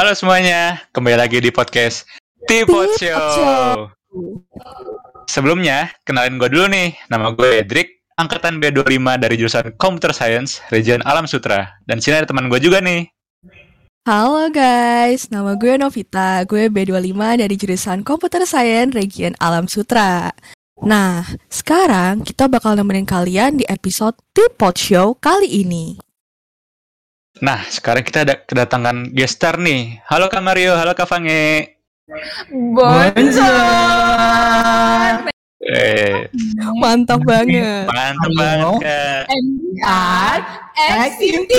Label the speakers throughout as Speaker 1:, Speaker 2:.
Speaker 1: Halo semuanya, kembali lagi di podcast Tipot. Show. Sebelumnya, kenalin gue dulu nih. Nama gue Edric, angkatan B25 dari jurusan Computer Science, Region Alam Sutra. Dan sini ada teman gue juga nih.
Speaker 2: Halo guys, nama gue Novita. Gue B25 dari jurusan Computer Science Region Alam Sutra. Nah, sekarang kita bakal nemenin kalian di episode Tipot Show kali ini.
Speaker 1: Nah, sekarang kita ada kedatangan guest star nih. Halo Kak Mario, halo Kak Fange.
Speaker 3: Bonjour.
Speaker 1: Eh,
Speaker 2: Mantap banget.
Speaker 1: mantep
Speaker 3: Halo.
Speaker 1: banget Kak.
Speaker 3: MDR XMT.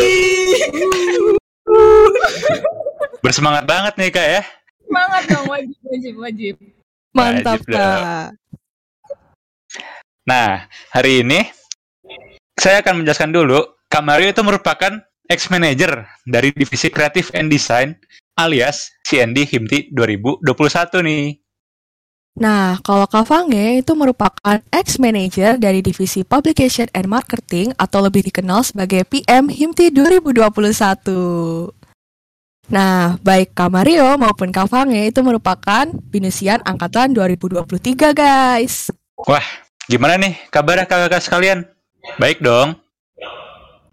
Speaker 1: Bersemangat banget nih Kak ya.
Speaker 3: Semangat dong wajib wajib wajib.
Speaker 2: Mantap,
Speaker 1: Wajib.
Speaker 2: Kak.
Speaker 1: Nah, hari ini saya akan menjelaskan dulu, Kak Mario itu merupakan ex-manager dari Divisi Kreatif and Design alias CND Himti 2021 nih.
Speaker 2: Nah, kalau Kak Fange itu merupakan ex-manager dari Divisi Publication and Marketing atau lebih dikenal sebagai PM Himti 2021. Nah, baik Kak Mario maupun Kak Fange itu merupakan binisian angkatan 2023, guys.
Speaker 1: Gimana nih kabar kakak-kakak sekalian? Baik dong.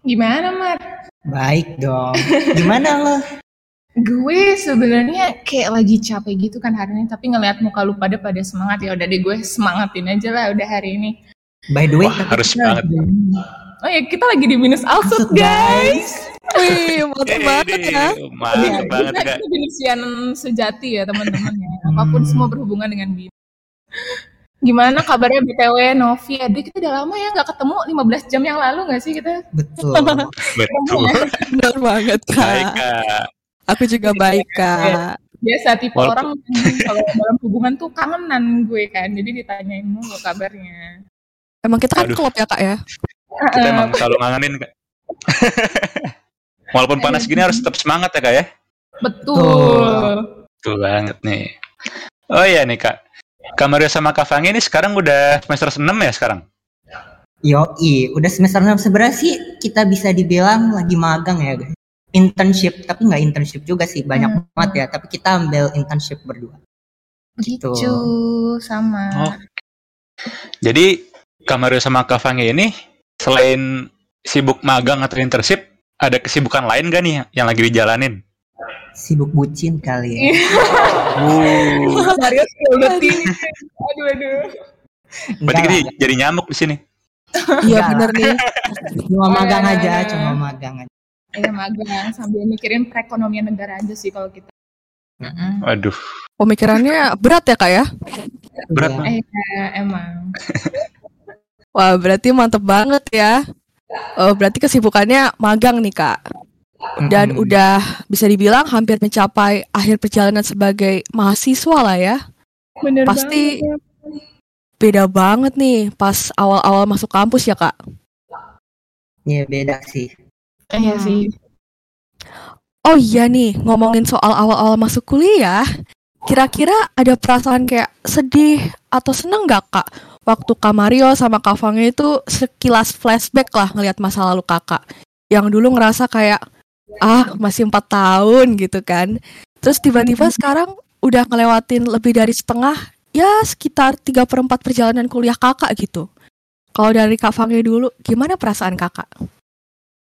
Speaker 3: Gimana Mat?
Speaker 4: Baik dong. Gimana lo?
Speaker 3: Gue sebenarnya kayak lagi capek gitu kan hari ini, tapi ngelihat muka lu pada pada semangat ya udah deh gue semangatin aja lah udah hari ini.
Speaker 4: By the way,
Speaker 1: Wah, harus banget.
Speaker 3: Oh ya kita lagi di minus Output, guys.
Speaker 2: Wih, mantap banget ya.
Speaker 1: Mantap banget
Speaker 3: kita, kita sejati ya teman-teman ya. Apa pun
Speaker 4: Hmm.
Speaker 3: semua berhubungan dengan bin. Gimana kabarnya BTW Novi? Adik kita udah lama ya nggak ketemu 15 jam yang lalu nggak sih kita?
Speaker 4: betul.
Speaker 1: Betul.
Speaker 2: Benar banget,
Speaker 1: Baik
Speaker 2: Kak.
Speaker 1: Kak.
Speaker 2: Aku juga baik, Kak.
Speaker 3: Biasa tipe
Speaker 1: Walaupun-
Speaker 3: orang kalau dalam hubungan tuh kangenan gue kan. Jadi ditanyain mulu kabarnya.
Speaker 2: Emang kita kan
Speaker 1: Aduh.
Speaker 2: klub ya, Kak ya?
Speaker 1: Kita emang selalu ngangenin Kak. Walaupun panas gini harus tetap semangat ya Kak ya.
Speaker 3: Betul.
Speaker 1: Betul banget nih. Oh iya nih Kak. Kak Mario sama Kak Fange ini sekarang udah semester 6 ya sekarang?
Speaker 4: Yoi, udah semester 6 sebenarnya sih kita bisa dibilang lagi magang ya guys. Internship, tapi nggak internship juga sih, banyak
Speaker 3: Hmm.
Speaker 4: banget ya. Tapi kita ambil internship berdua.
Speaker 3: Gitu.
Speaker 4: Gitu.
Speaker 3: Sama.
Speaker 1: Oh. Jadi Kak Mario sama Kak Fange ini selain sibuk magang atau internship, ada kesibukan lain gak nih yang lagi dijalanin?
Speaker 4: Sibuk bucin kali ya.
Speaker 1: Uh,
Speaker 3: Mario udah tinggi. Aduh aduh.
Speaker 1: berarti
Speaker 4: Enggak
Speaker 1: jadi, nyamuk di sini.
Speaker 2: Iya, bener nih.
Speaker 4: cuma
Speaker 3: Oh,
Speaker 4: magang
Speaker 3: iya,
Speaker 4: aja,
Speaker 3: iya.
Speaker 4: cuma magang aja.
Speaker 3: Iya magang sambil mikirin perekonomian negara aja sih kalau kita.
Speaker 1: Waduh,
Speaker 2: Pemikirannya berat ya, Kak ya?
Speaker 1: berat
Speaker 4: Iya.
Speaker 1: banget.
Speaker 3: Eh emang.
Speaker 2: Wah, berarti mantep banget ya. Oh, berarti kesibukannya magang nih, Kak. Dan
Speaker 4: Mm-mm.
Speaker 2: udah bisa dibilang hampir mencapai akhir perjalanan sebagai mahasiswa lah ya.
Speaker 3: Bener
Speaker 2: Pasti-
Speaker 3: banget.
Speaker 2: Beda banget nih pas awal-awal masuk kampus ya, Kak.
Speaker 4: Iya beda sih.
Speaker 3: Iya sih.
Speaker 2: Oh iya nih, ngomongin soal awal-awal masuk kuliah, kira-kira ada perasaan kayak sedih atau seneng gak kak? Waktu Kak Mario sama Kak Fange itu sekilas flashback lah ngelihat masa lalu kakak. Yang dulu ngerasa kayak, ah masih empat tahun gitu kan. Terus tiba-tiba sekarang udah ngelewatin lebih dari setengah, ya sekitar 3 per 4 perjalanan kuliah kakak gitu. Kalau dari Kak Fange dulu, gimana perasaan kakak?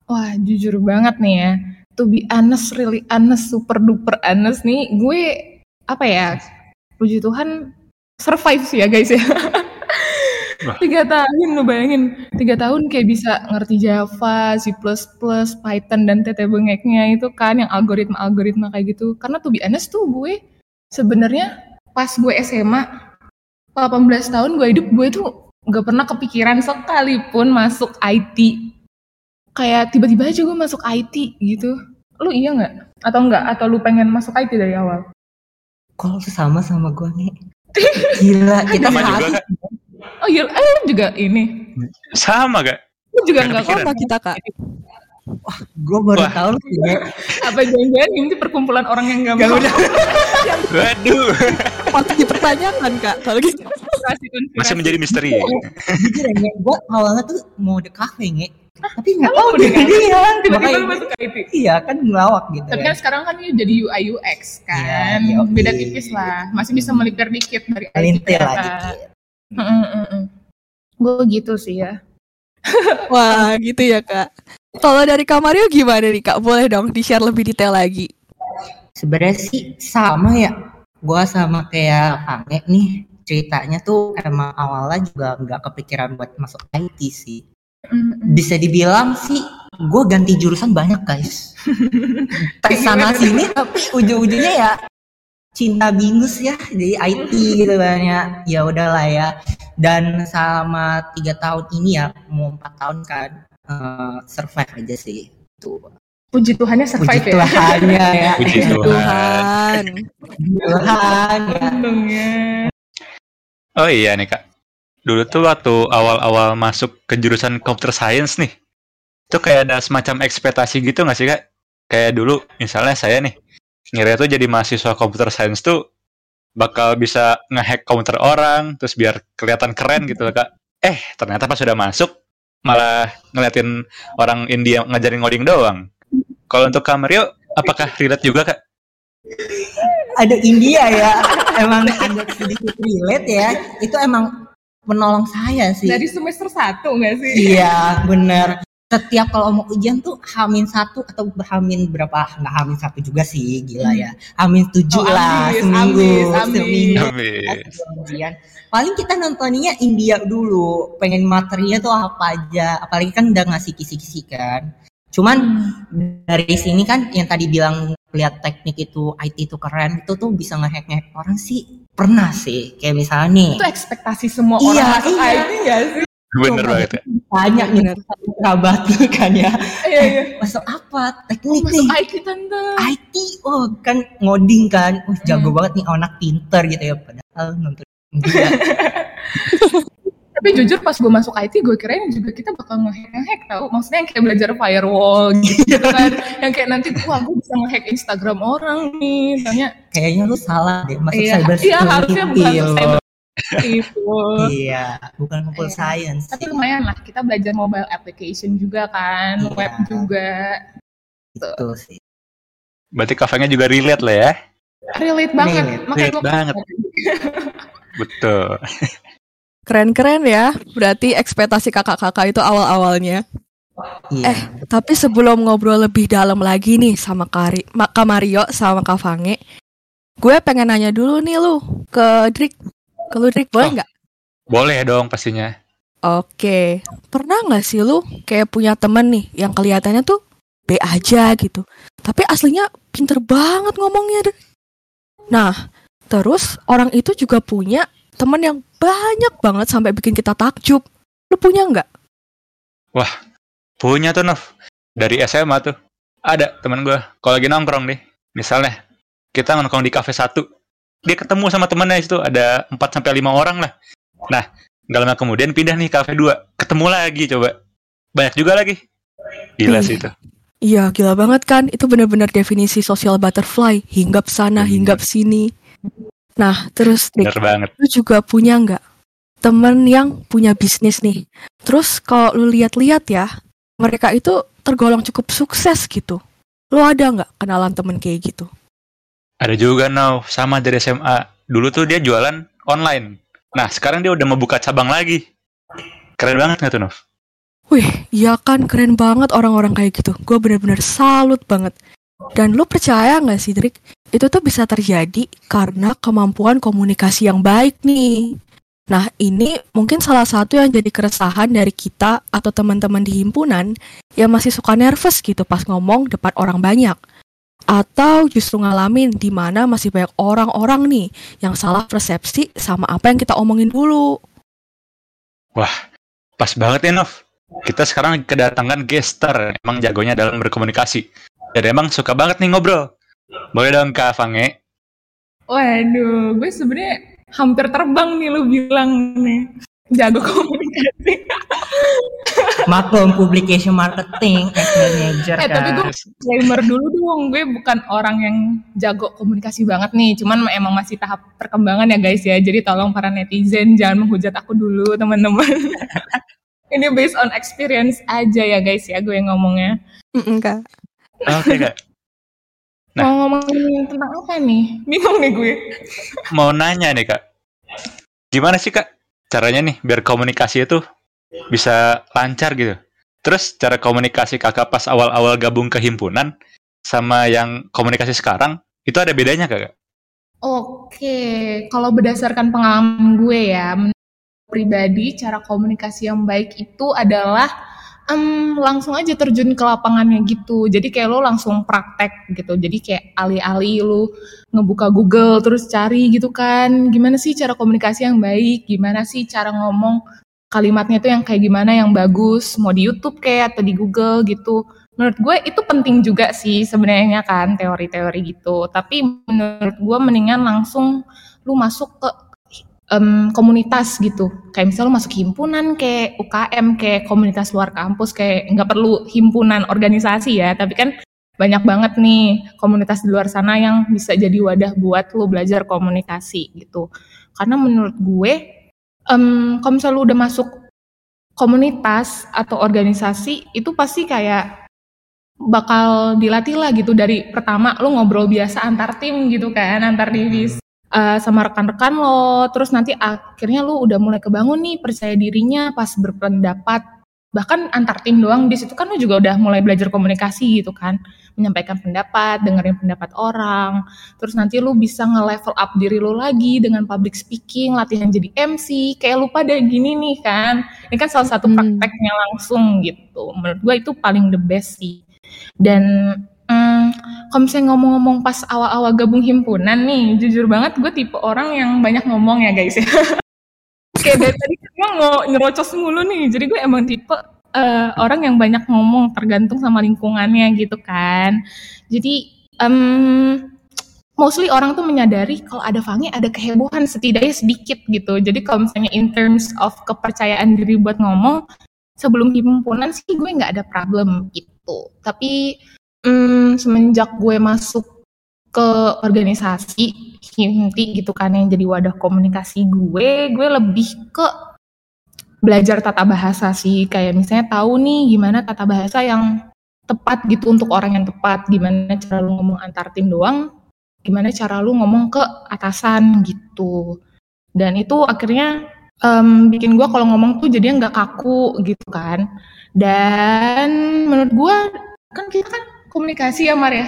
Speaker 3: Wah jujur banget nih ya. To be honest, really honest, super duper honest nih. Gue apa ya? Puji Tuhan survive sih ya guys ya. Tiga tahun lo bayangin tiga tahun kayak bisa ngerti Java, C++, Python dan tete bengeknya itu kan yang algoritma algoritma kayak gitu. Karena to be honest tuh gue sebenarnya pas gue SMA 18 tahun gue hidup gue tuh nggak pernah kepikiran sekalipun masuk IT kayak tiba-tiba aja gue masuk IT gitu. Lu iya nggak? Atau enggak? Atau lu pengen masuk IT dari awal?
Speaker 4: Kok lu sama sama gue nih? Gila, kita
Speaker 1: Sama juga.
Speaker 3: Oh iya, eh lu juga ini.
Speaker 1: Sama Kak.
Speaker 3: Lu juga
Speaker 1: Nggak
Speaker 3: enggak
Speaker 1: kepikiran.
Speaker 2: Sama kita kak.
Speaker 4: Gue baru
Speaker 1: Wah.
Speaker 4: tahu sih. ya.
Speaker 3: Apa jangan-jangan ini perkumpulan orang yang gak
Speaker 4: Gak
Speaker 3: mau
Speaker 4: udah.
Speaker 1: Waduh,
Speaker 2: Patut dipertanyakan kak kalau gitu.
Speaker 1: masih menjadi misteri.
Speaker 4: Jujur ya, gue awalnya tuh mau di cafe nge. Tapi nggak
Speaker 3: Emang
Speaker 4: tahu
Speaker 3: nggak?
Speaker 4: dia.
Speaker 3: Tiba-tiba masuk IT.
Speaker 4: Iya kan ngelawak gitu
Speaker 3: Tapi
Speaker 4: kan.
Speaker 3: kan sekarang kan dia jadi UI UX kan.
Speaker 4: Iya, yoi.
Speaker 3: Beda tipis lah. Masih bisa melipir dikit dari IT
Speaker 4: Melintir lah
Speaker 3: ternyata.
Speaker 4: dikit.
Speaker 3: Gue gitu sih ya.
Speaker 2: Wah, gitu ya, Kak. Kalau dari Kak Mario gimana nih, Kak? Boleh dong di-share lebih detail lagi.
Speaker 4: Sebenarnya sih sama ya. Gua sama kayak Fange nih. Ceritanya tuh emang awalnya juga nggak kepikiran buat masuk IT sih. Bisa dibilang sih gue ganti jurusan banyak guys. Tes sana sini tapi ujung-ujungnya ya cinta bingus ya jadi IT gitu kan ya. Ya udahlah ya. Dan sama tiga tahun ini ya mau empat tahun kan eh, survive aja sih. Tuh.
Speaker 3: Puji Tuhannya
Speaker 4: Puji
Speaker 3: survive ya.
Speaker 4: Tuhannya ya.
Speaker 1: Puji Tuhan.
Speaker 2: Tuhan.
Speaker 4: Tuhan ya.
Speaker 3: Untungnya.
Speaker 1: Oh iya nih kak. Dulu tuh waktu awal-awal masuk ke jurusan computer science nih, itu kayak ada semacam ekspektasi gitu nggak sih kak? Kayak dulu misalnya saya nih, ngira tuh jadi mahasiswa computer science tuh bakal bisa ngehack komputer orang, terus biar kelihatan keren gitu loh kak. Eh ternyata pas sudah masuk malah ngeliatin orang India ngajarin ngoding doang. Kalau untuk Kak Mario, apakah relate juga kak?
Speaker 4: ada India ya emang agak sedikit relate ya itu emang menolong saya sih
Speaker 3: Dari semester satu nggak sih?
Speaker 4: iya bener setiap kalau mau ujian tuh hamin satu atau hamin berapa? Nggak hamin satu juga sih gila ya. Hamin tujuh
Speaker 3: Oh,
Speaker 4: lah
Speaker 3: ambis,
Speaker 4: seminggu
Speaker 3: ambis.
Speaker 4: seminggu. Ujian paling kita nontonnya India dulu. Pengen materinya tuh apa aja. Apalagi kan udah ngasih kisi-kisi kan. Cuman dari sini kan yang tadi bilang lihat teknik itu IT itu keren itu tuh bisa ngehack ngehack orang sih. Pernah sih kayak misalnya nih.
Speaker 3: Itu ekspektasi semua
Speaker 4: Iya,
Speaker 3: orang masuk
Speaker 4: iya.
Speaker 3: IT nggak sih?
Speaker 1: Bener
Speaker 4: Coba
Speaker 1: banget ya.
Speaker 4: banyak nih kerabat tuh kan ya
Speaker 3: Iya, iya.
Speaker 4: masuk apa teknik
Speaker 3: Masuk
Speaker 4: nih
Speaker 3: IT tante.
Speaker 4: IT oh kan ngoding kan Wah, jago
Speaker 3: Hmm.
Speaker 4: banget nih anak pinter gitu ya padahal nonton India
Speaker 3: Tapi jujur pas gue masuk IT gue kirain juga kita bakal ngehack ngehack tau. Maksudnya yang kayak belajar firewall gitu kan. yang kayak nanti wah gue bisa ngehack Instagram orang nih. Tanya
Speaker 4: kayaknya lu salah deh masuk
Speaker 3: iya,
Speaker 4: cyber
Speaker 3: iya harusnya bukan cyber
Speaker 4: Iya, bukan computer
Speaker 3: Iya.
Speaker 4: science.
Speaker 3: Tapi lumayan lah kita belajar mobile application juga kan,
Speaker 4: Iya.
Speaker 3: web juga.
Speaker 4: Itu sih.
Speaker 1: Berarti kafenya juga relate lah ya.
Speaker 3: Relate banget.
Speaker 4: Relate,
Speaker 3: Makanya
Speaker 1: relate banget. Betul.
Speaker 2: Keren-keren ya. Berarti ekspektasi kakak-kakak itu awal-awalnya.
Speaker 4: Iya.
Speaker 2: Eh, Tapi sebelum ngobrol lebih dalam lagi nih sama Kari, Kak Mario sama Kak Fange, gue pengen nanya dulu nih lu ke Drik. Ke lu Drik boleh
Speaker 1: Oh.
Speaker 2: nggak?
Speaker 1: Boleh dong pastinya.
Speaker 2: Oke, pernah nggak sih lu kayak punya temen nih yang kelihatannya tuh B aja gitu, tapi aslinya pinter banget ngomongnya. Nah, terus orang itu juga punya temen yang banyak banget sampai bikin kita takjub. Lu punya nggak?
Speaker 1: Punya tuh Nov. Dari SMA tuh. Ada teman gue. Kalau lagi nongkrong nih. Misalnya. Kita nongkrong di cafe satu. Dia ketemu sama temennya itu. Ada 4 sampai lima orang lah. Nah. Gak lama kemudian pindah nih cafe 2. Ketemu lagi coba. Banyak juga lagi. Gila sih itu.
Speaker 2: Iya, gila banget kan. Itu benar-benar definisi social butterfly. Hinggap sana,
Speaker 1: Bener.
Speaker 2: hinggap sini. Nah, terus
Speaker 1: Bener banget.
Speaker 2: lu juga punya nggak temen yang punya bisnis nih? Terus kalau lu lihat-lihat ya, mereka itu tergolong cukup sukses gitu. Lu ada nggak kenalan temen kayak gitu?
Speaker 1: Ada juga Nov. Sama dari SMA. Dulu tuh dia jualan online. Nah sekarang dia udah mau buka cabang lagi. Keren banget gak tuh Nov?
Speaker 2: Wih, iya kan keren banget orang-orang kayak gitu. Gue bener-bener salut banget. Dan lu percaya nggak sih, Drik? Itu tuh bisa terjadi karena kemampuan komunikasi yang baik nih. Nah, ini mungkin salah satu yang jadi keresahan dari kita atau teman-teman di himpunan yang masih suka nervous gitu pas ngomong depan orang banyak. Atau justru ngalamin di mana masih banyak orang-orang nih yang salah persepsi sama apa yang kita omongin dulu.
Speaker 1: Pas banget ya Nov. Kita sekarang kedatangan gestar. Emang jagonya dalam berkomunikasi. Dan emang suka banget nih ngobrol. Boleh dong Kak Fange.
Speaker 3: Waduh, gue sebenarnya hampir terbang nih lu bilang nih. Jago komunikasi.
Speaker 4: Maklum publication marketing, as manager
Speaker 3: Eh, tapi
Speaker 4: kan.
Speaker 3: gue disclaimer dulu dong, gue bukan orang yang jago komunikasi banget nih, cuman emang masih tahap perkembangan ya guys ya. Jadi tolong para netizen jangan menghujat aku dulu, teman-teman. Ini based on experience aja ya guys ya gue ngomongnya.
Speaker 2: Enggak.
Speaker 1: Oke kak. Nah.
Speaker 3: Mau ngomongin tentang apa nih? Bingung nih gue.
Speaker 1: Mau nanya nih kak, gimana sih kak caranya nih biar komunikasi itu bisa lancar gitu? Terus cara komunikasi kakak pas awal-awal gabung ke himpunan sama yang komunikasi sekarang itu ada bedanya kak?
Speaker 3: Oke, kalau berdasarkan pengalaman gue ya, pribadi cara komunikasi yang baik itu adalah um, langsung aja terjun ke lapangannya gitu. Jadi kayak lo langsung praktek gitu. Jadi kayak alih-alih lo ngebuka Google terus cari gitu kan. Gimana sih cara komunikasi yang baik? Gimana sih cara ngomong kalimatnya tuh yang kayak gimana yang bagus? Mau di YouTube kayak atau di Google gitu. Menurut gue itu penting juga sih sebenarnya kan teori-teori gitu. Tapi menurut gue mendingan langsung lu masuk ke um, komunitas gitu. Kayak misalnya lo masuk himpunan kayak UKM kayak komunitas luar kampus kayak nggak perlu himpunan organisasi ya, tapi kan banyak banget nih komunitas di luar sana yang bisa jadi wadah buat lo belajar komunikasi gitu. Karena menurut gue, um, kalau misalnya lo udah masuk komunitas atau organisasi itu pasti kayak bakal dilatih lah gitu. Dari pertama lo ngobrol biasa antar tim gitu kan antar divisi uh, sama rekan-rekan lo, terus nanti akhirnya lo udah mulai kebangun nih percaya dirinya pas berpendapat, bahkan antar tim doang di situ kan lo juga udah mulai belajar komunikasi gitu kan, menyampaikan pendapat, dengerin pendapat orang, terus nanti lo bisa nge-level up diri lo lagi dengan public speaking, latihan jadi MC, kayak lu pada gini nih kan, ini kan salah satu hmm. prakteknya langsung gitu, menurut gue itu paling the best sih, dan Hmm, kalau misalnya ngomong-ngomong pas awal-awal gabung himpunan nih, jujur banget gue tipe orang yang banyak ngomong ya guys. Ya. Kayak dari tadi gue nyerocos mulu nih, jadi gue emang tipe uh, orang yang banyak ngomong tergantung sama lingkungannya gitu kan. Jadi um, mostly orang tuh menyadari kalau ada Fangi ada kehebohan setidaknya sedikit gitu. Jadi kalau misalnya in terms of kepercayaan diri buat ngomong sebelum himpunan sih gue nggak ada problem gitu. Tapi Hmm, semenjak gue masuk ke organisasi Himti gitu kan yang jadi wadah komunikasi gue, gue lebih ke belajar tata bahasa sih. Kayak misalnya tahu nih gimana tata bahasa yang tepat gitu untuk orang yang tepat, gimana cara lu ngomong antar tim doang, gimana cara lu ngomong ke atasan gitu. Dan itu akhirnya um, bikin gue kalau ngomong tuh jadinya nggak kaku gitu kan. Dan menurut gue kan kita kan komunikasi ya Mar ya.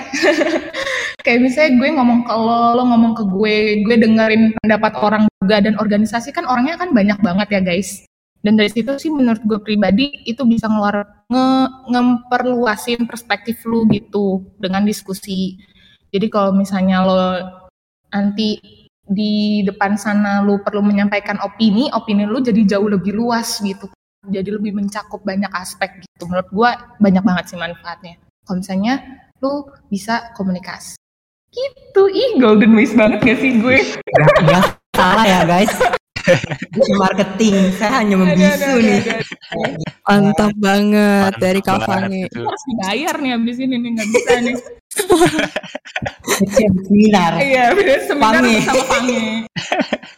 Speaker 3: Kayak misalnya gue ngomong ke lo, lo ngomong ke gue, gue dengerin pendapat orang juga dan organisasi kan orangnya kan banyak banget ya guys. Dan dari situ sih menurut gue pribadi itu bisa ngeluar nge, ngemperluasin perspektif lu gitu dengan diskusi. Jadi kalau misalnya lo nanti di depan sana lu perlu menyampaikan opini, opini lu jadi jauh lebih luas gitu. Jadi lebih mencakup banyak aspek gitu. Menurut gue banyak banget sih manfaatnya kalau misalnya lu bisa komunikasi gitu ih golden voice banget gak sih gue
Speaker 4: gak, salah ya guys marketing saya hanya membisu nih.
Speaker 2: mantap banget mantap dari Kak Fanny
Speaker 3: harus dibayar nih abis ini nih nggak bisa nih.
Speaker 4: Seminar.
Speaker 3: Iya seminar sama Fanny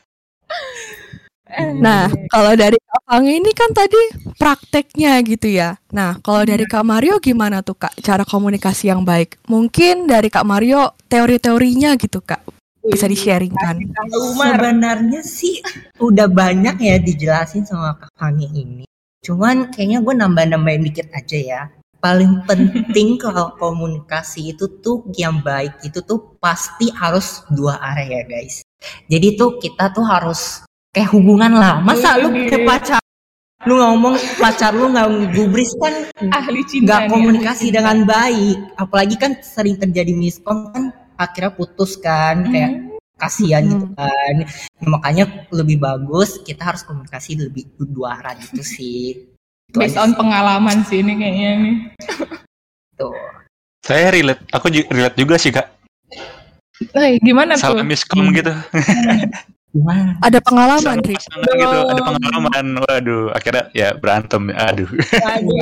Speaker 2: Nah, kalau dari Kak Fangi ini kan tadi prakteknya gitu ya. Nah, kalau dari Kak Mario gimana tuh Kak cara komunikasi yang baik? Mungkin dari Kak Mario teori-teorinya gitu Kak. Bisa di-sharingkan.
Speaker 4: Sebenarnya sih udah banyak ya dijelasin sama Kak Fangi ini. Cuman kayaknya gue nambah-nambahin dikit aja ya. Paling penting kalau komunikasi itu tuh yang baik itu tuh pasti harus dua area guys. Jadi tuh kita tuh harus kayak hubungan lah masa lu ke pacar lu ngomong pacar lu nggak gubris kan
Speaker 3: ahli cinta
Speaker 4: nggak komunikasi ya. dengan baik apalagi kan sering terjadi miskom kan akhirnya putus kan kayak hmm. kasihan gitu hmm. kan ya, makanya lebih bagus kita harus komunikasi lebih dua arah gitu sih
Speaker 3: itu based on pengalaman sih ini kayaknya nih
Speaker 4: tuh
Speaker 1: saya relate aku relate juga sih kak
Speaker 3: Hey, gimana
Speaker 1: Salah tuh? Salah miskom gitu.
Speaker 2: Gimana? Ada pengalaman, Rik.
Speaker 1: gitu, ada pengalaman. Waduh, akhirnya ya berantem. Aduh.
Speaker 3: Waduh.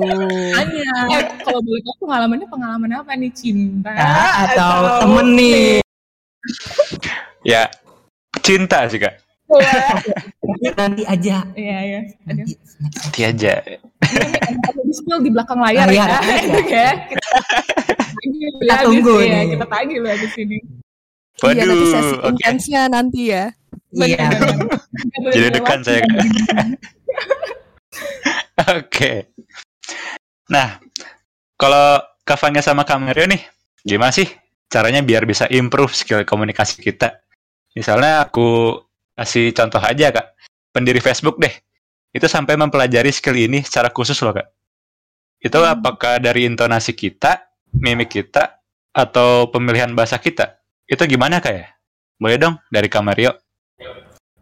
Speaker 3: Waduh. Hanya. Eh, kalau boleh tahu pengalamannya pengalaman apa nih? Cinta
Speaker 4: nah, atau, atau temen nih?
Speaker 1: ya, cinta sih, Kak.
Speaker 4: nanti aja.
Speaker 3: Iya, iya.
Speaker 4: Nanti.
Speaker 1: Nanti aja.
Speaker 3: Spill di belakang layar
Speaker 4: Layar
Speaker 3: ya.
Speaker 4: aja.
Speaker 3: ya. Kita,
Speaker 4: Kita
Speaker 3: ya
Speaker 4: tunggu
Speaker 3: ya,
Speaker 4: nih.
Speaker 3: Kita tagih lu ya di sini.
Speaker 2: Iya nanti sesi
Speaker 1: Waduh, oke.
Speaker 2: intensnya nanti ya.
Speaker 4: Iya.
Speaker 1: Jadi deg-degan
Speaker 3: lewat,
Speaker 1: saya. Oke. Nah, kalau Kavanya sama Kamerio nih, gimana sih caranya biar bisa improve skill komunikasi kita? Misalnya aku kasih contoh aja kak, pendiri Facebook deh, itu sampai mempelajari skill ini secara khusus loh kak. Itu
Speaker 3: Hmm.
Speaker 1: apakah dari intonasi kita, mimik kita, atau pemilihan bahasa kita? Itu gimana kak ya? Boleh dong dari Kamario.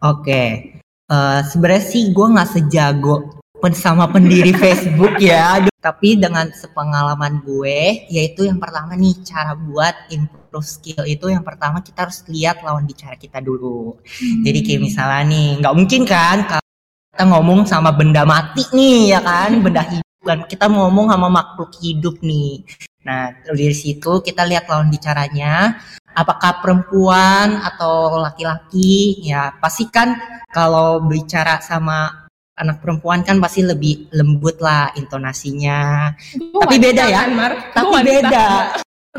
Speaker 4: Oke, Eh, sebenarnya sih gue nggak sejago pen sama pendiri Facebook ya, Aduh, tapi dengan sepengalaman gue, yaitu yang pertama nih cara buat improve skill itu yang pertama kita harus lihat lawan bicara kita dulu. Jadi kayak misalnya nih, nggak mungkin kan kalau kita ngomong sama benda mati nih ya kan, benda hidup kan kita ngomong sama makhluk hidup nih. Nah dari situ kita lihat lawan bicaranya, apakah perempuan atau laki-laki? Ya pasti kan kalau bicara sama anak perempuan kan pasti lebih lembut lah intonasinya.
Speaker 3: Gua
Speaker 4: Tapi beda ya.
Speaker 3: kan, Mar.
Speaker 4: tapi beda.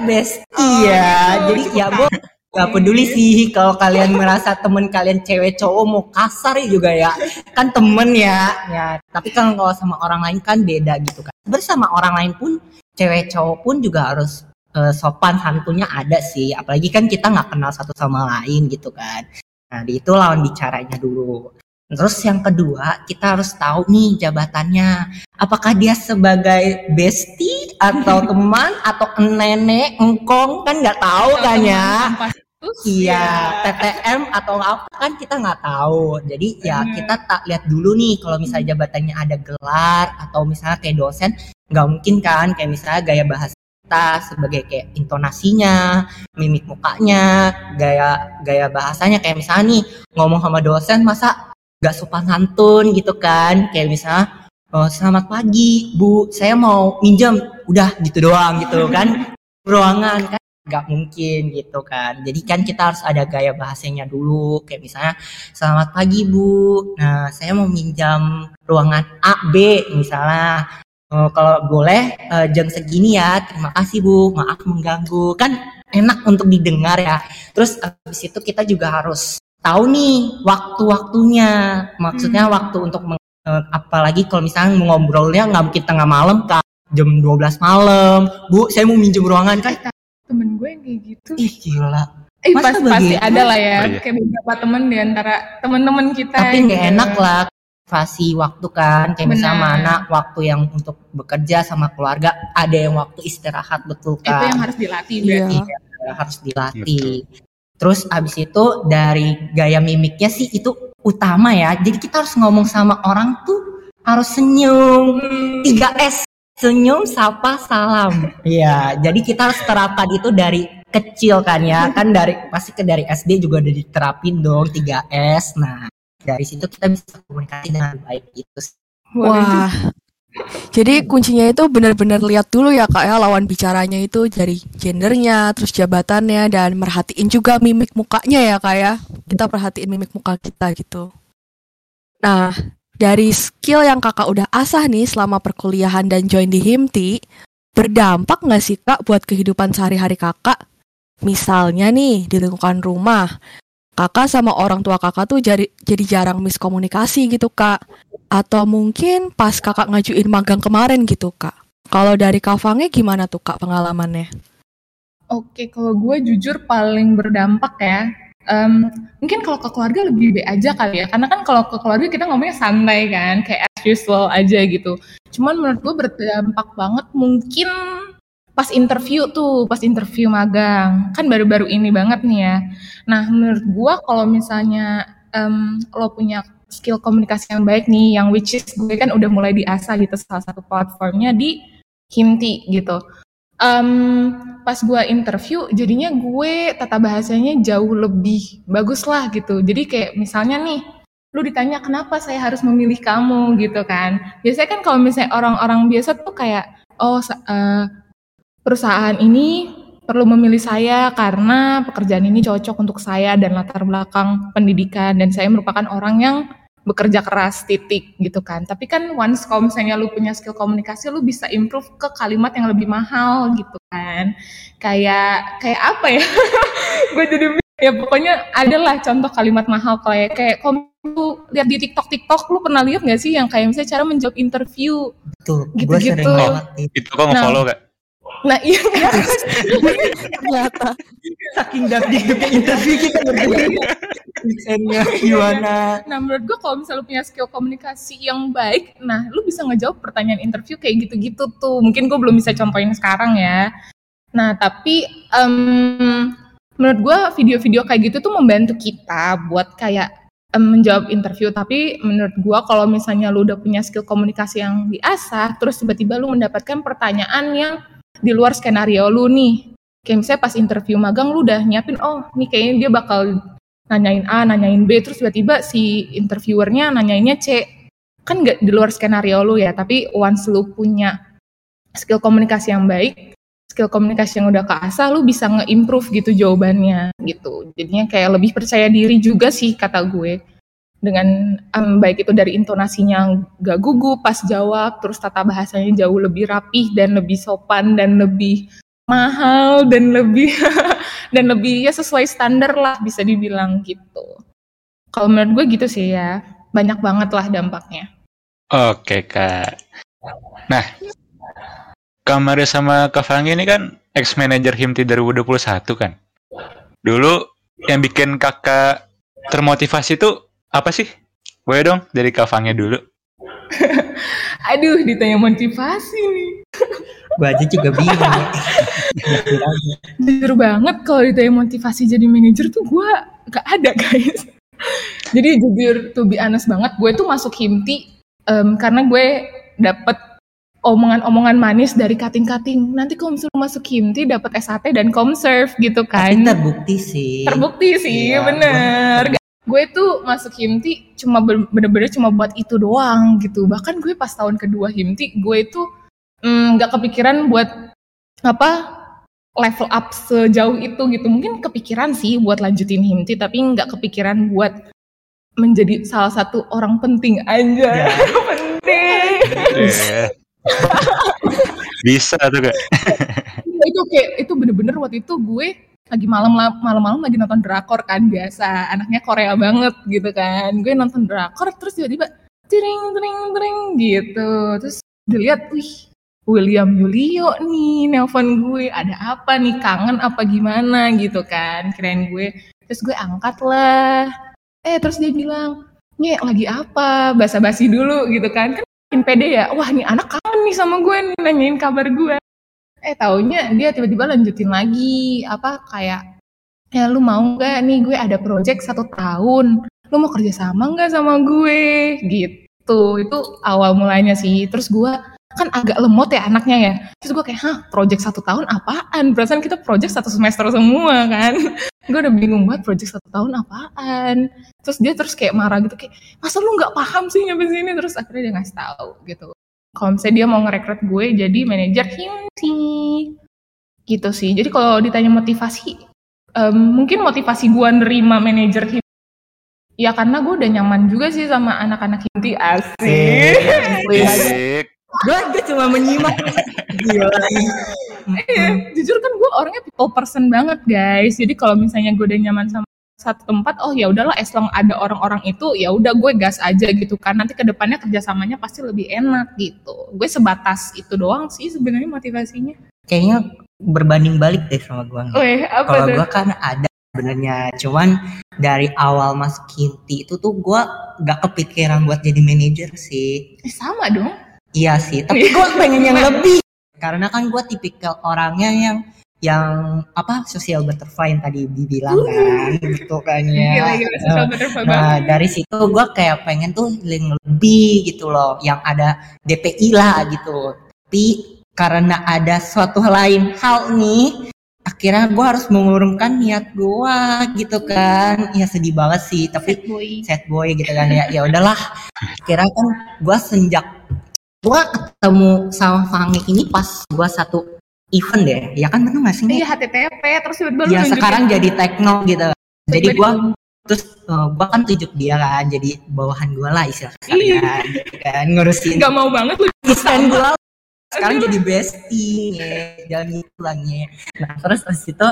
Speaker 4: best.
Speaker 3: Oh,
Speaker 4: iya jadi ya gue gak peduli sih kalau kalian merasa temen kalian cewek cowok mau kasar juga ya. Kan temen ya. Ya tapi kan kalau sama orang lain kan beda gitu kan. Bersama orang lain pun cewek cowok pun juga harus eh, sopan santunnya ada sih. Apalagi kan kita nggak kenal satu sama lain gitu kan. Nah di itu lawan bicaranya dulu. Terus yang kedua kita harus tahu nih jabatannya. Apakah dia sebagai bestie atau teman atau nenek engkong? Kan nggak tahu kan ya. iya
Speaker 3: ya.
Speaker 4: TTM atau apa kan kita nggak tahu. Jadi ya kita tak lihat dulu nih kalau misalnya jabatannya ada gelar atau misalnya kayak dosen nggak mungkin kan. Kayak misalnya gaya bahasa kita sebagai kayak intonasinya mimik mukanya gaya gaya bahasanya. Kayak misalnya nih ngomong sama dosen masa nggak sopan santun gitu kan? Kayak misalnya oh, selamat pagi bu. Saya mau minjem. Udah gitu doang gitu kan? Ruangan kan? Nggak mungkin gitu kan? Jadi kan kita harus ada gaya bahasanya dulu. Kayak misalnya selamat pagi bu. Nah saya mau minjam ruangan A B misalnya Oh, kalau boleh eh, jam segini ya terima kasih bu maaf mengganggu kan enak untuk didengar ya terus habis itu kita juga harus tahu nih waktu-waktunya maksudnya
Speaker 3: Hmm.
Speaker 4: waktu untuk meng- eh, apalagi kalau misalnya ngobrolnya nggak mungkin tengah malam kan jam 12 malam bu saya mau minjem ruangan kan
Speaker 3: Temen gue yang kayak gitu.
Speaker 4: ih gila
Speaker 3: Eh,
Speaker 4: Masa
Speaker 3: pas, pasti
Speaker 4: begitu?
Speaker 3: ada lah ya.
Speaker 1: Oh, iya.
Speaker 3: Kayak beberapa temen di antara temen-temen kita.
Speaker 4: tapi nggak
Speaker 3: gitu.
Speaker 4: enak lah fasi waktu kan kayak misalnya
Speaker 3: Benar.
Speaker 4: mana waktu yang untuk bekerja sama keluarga ada yang waktu istirahat betul
Speaker 3: Itu yang
Speaker 4: kan?
Speaker 3: harus dilatih
Speaker 2: Iya.
Speaker 3: berarti.
Speaker 4: Iya, harus dilatih. Terus abis itu dari gaya mimiknya sih itu utama ya. Jadi kita harus ngomong sama orang tuh harus senyum. 3S senyum sapa salam. Iya. Jadi kita harus terapkan itu dari kecil kan ya. Kan dari pasti ke dari SD juga udah diterapin dong 3S nah dari situ kita bisa komunikasi dengan baik gitu sih.
Speaker 2: Wah. Jadi kuncinya itu benar-benar lihat dulu ya kak ya lawan bicaranya itu dari gendernya, terus jabatannya dan merhatiin juga mimik mukanya ya kak ya. Kita perhatiin mimik muka kita gitu. Nah, dari skill yang kakak udah asah nih selama perkuliahan dan join di Himti, berdampak nggak sih kak buat kehidupan sehari-hari kakak? Misalnya nih di lingkungan rumah, kakak sama orang tua kakak tuh jadi, jadi jarang miskomunikasi gitu kak. Atau mungkin pas kakak ngajuin magang kemarin gitu kak. Kalau dari Kak Fange gimana tuh kak pengalamannya?
Speaker 3: Oke, kalau gue jujur paling berdampak ya. Em, mungkin kalau ke keluarga lebih be aja kali ya. Karena kan kalau ke keluarga kita ngomongnya santai kan, kayak as usual aja gitu. Cuman menurut gue berdampak banget mungkin pas interview tuh, pas interview magang. Kan baru-baru ini banget nih ya. Nah, menurut gue kalau misalnya em, lo punya skill komunikasi yang baik nih, yang which is gue kan udah mulai diasah gitu salah satu platformnya di Himti gitu. Em, pas gue interview, jadinya gue tata bahasanya jauh lebih bagus lah gitu. Jadi kayak misalnya nih, lu ditanya kenapa saya harus memilih kamu gitu kan. Biasanya kan kalau misalnya orang-orang biasa tuh kayak, oh eh, perusahaan ini perlu memilih saya karena pekerjaan ini cocok untuk saya dan latar belakang pendidikan dan saya merupakan orang yang bekerja keras titik gitu kan tapi kan once kalau misalnya lu punya skill komunikasi lu bisa improve ke kalimat yang lebih mahal gitu kan kayak kayak apa ya gue jadi ya pokoknya adalah contoh kalimat mahal kayak kayak kalau lu lihat di TikTok TikTok lu pernah lihat nggak sih yang kayak misalnya cara menjawab interview
Speaker 4: Betul.
Speaker 3: Gitu-gitu.
Speaker 4: Gue sering
Speaker 1: Oh,
Speaker 4: banget itu.
Speaker 1: kok nge-follow gak?
Speaker 3: Nah iya
Speaker 2: Ternyata.
Speaker 4: Saking di interview kita berdua. Desainnya gimana?
Speaker 3: Nah menurut gue kalau misalnya lu punya skill komunikasi yang baik, nah lu bisa ngejawab pertanyaan interview kayak gitu-gitu tuh. Mungkin gue belum bisa contohin sekarang ya. Nah tapi em, menurut gue video-video kayak gitu tuh membantu kita buat kayak em, menjawab interview. Tapi menurut gue kalau misalnya lu udah punya skill komunikasi yang diasah, terus tiba-tiba lu mendapatkan pertanyaan yang di luar skenario lu nih. Kayak misalnya pas interview magang lu udah nyiapin, oh nih kayaknya dia bakal nanyain A, nanyain B, terus tiba-tiba si interviewernya nanyainnya C. Kan nggak di luar skenario lu ya, tapi once lu punya skill komunikasi yang baik, skill komunikasi yang udah keasah, lu bisa nge-improve gitu jawabannya gitu. Jadinya kayak lebih percaya diri juga sih kata gue. Dengan em, baik itu dari intonasinya gak gugup pas jawab, terus tata bahasanya jauh lebih rapih dan lebih sopan dan lebih mahal dan lebih dan lebih ya sesuai standar lah bisa dibilang gitu. Kalau menurut gue gitu sih ya, banyak banget lah dampaknya.
Speaker 1: Oke kak. Nah, Kak Maria sama Kak Fangi ini kan ex-manager Himti 2021 kan? Dulu yang bikin kakak termotivasi itu apa sih? Boleh dong dari Kak Fangi dulu.
Speaker 3: Aduh, ditanya motivasi nih.
Speaker 4: Gue aja juga bingung. ya.
Speaker 3: Jujur banget kalau ditanya motivasi jadi manajer tuh gue gak ada guys. jadi jujur to be honest banget, gue tuh masuk Himti em, karena gue dapet omongan-omongan manis dari kating-kating. Nanti kalau misalnya masuk Himti dapat SAT dan Comserve gitu
Speaker 4: Tapi
Speaker 3: kan.
Speaker 4: terbukti sih.
Speaker 3: Terbukti sih,
Speaker 4: Iya,
Speaker 3: bener. Gue tuh masuk Himti cuma bener-bener cuma buat itu doang gitu. Bahkan gue pas tahun kedua Himti, gue itu mm, nggak kepikiran buat apa level up sejauh itu gitu. Mungkin kepikiran sih buat lanjutin Himti, tapi nggak kepikiran buat menjadi salah satu orang penting aja.
Speaker 4: Ya.
Speaker 3: penting.
Speaker 1: Bisa tuh kak.
Speaker 3: Iya, itu kayak itu bener-bener waktu itu gue lagi malam malam-malam lagi nonton drakor kan biasa. Anaknya Korea banget gitu kan. Gue nonton drakor terus tiba-tiba tring tring tring gitu. Terus dilihat wih William Yulio nih nelpon gue. Ada apa nih? Kangen apa gimana? gitu kan keren gue. Terus gue angkat lah. Eh terus dia bilang nih lagi apa? Basa-basi dulu gitu kan. Kan makin pede ya. Wah nih anak kangen nih sama gue nih nanyain kabar gue eh taunya dia tiba-tiba lanjutin lagi apa kayak ya lu mau nggak nih gue ada project satu tahun lu mau kerja sama nggak sama gue? Gitu. Itu awal mulanya sih. Terus gue kan agak lemot ya anaknya ya. Terus gue kayak hah project satu tahun apaan? Perasaan kita project satu semester semua kan. Gue udah bingung banget project satu tahun apaan. Terus dia terus kayak marah gitu kayak masa lu nggak paham sih nyampe sini? Terus akhirnya dia ngasih tahu gitu kalau misalnya dia mau ngerekrut gue jadi manajer Himti gitu sih jadi kalau ditanya motivasi em, mungkin motivasi gue nerima manajer Himti ya karena gue udah nyaman juga sih sama anak-anak Himti asik
Speaker 1: Asik.
Speaker 4: Gue gue cuma menyimak. Gila.
Speaker 3: Iya, jujur kan gue orangnya people person banget guys. Jadi kalau misalnya gue udah nyaman sama satu tempat, oh ya udahlah, as long ada orang-orang itu, ya udah gue gas aja gitu kan. Nanti ke depannya kerjasamanya pasti lebih enak gitu. Gue sebatas itu doang sih sebenarnya motivasinya.
Speaker 4: Kayaknya berbanding balik deh sama gue. Kalau gue kan ada sebenarnya, cuman dari awal masuk Kinti itu tuh gue gak kepikiran buat jadi manajer sih.
Speaker 3: Eh, sama dong.
Speaker 4: Iya sih, tapi gue pengen yang lebih. Karena kan gue tipikal orangnya yang yang apa sosial butterfly yang tadi dibilang kan, gitu kan ya.
Speaker 3: Gila, gila,
Speaker 4: Nah dari situ gue kayak pengen tuh yang lebih gitu loh, yang ada DPI lah gitu. Tapi karena ada suatu lain hal nih, akhirnya gue harus mengurungkan niat gue gitu kan. Ya sedih banget sih, tapi
Speaker 3: boy.
Speaker 4: sad boy gitu kan ya. Ya udahlah. Akhirnya kan gue senjak gue ketemu sama Fangi ini pas gue satu event deh. Ya kan bener gak sih?
Speaker 3: Iya HTTP terus tiba-tiba
Speaker 4: Ya sekarang jadi tekno gitu. Jadi gue terus uh, gua kan tunjuk dia kan jadi bawahan gua lah istilahnya gitu kan ngurusin
Speaker 3: Gak mau banget lu.
Speaker 4: desain gua sekarang jadi bestie ya jalan pulangnya nah terus dari situ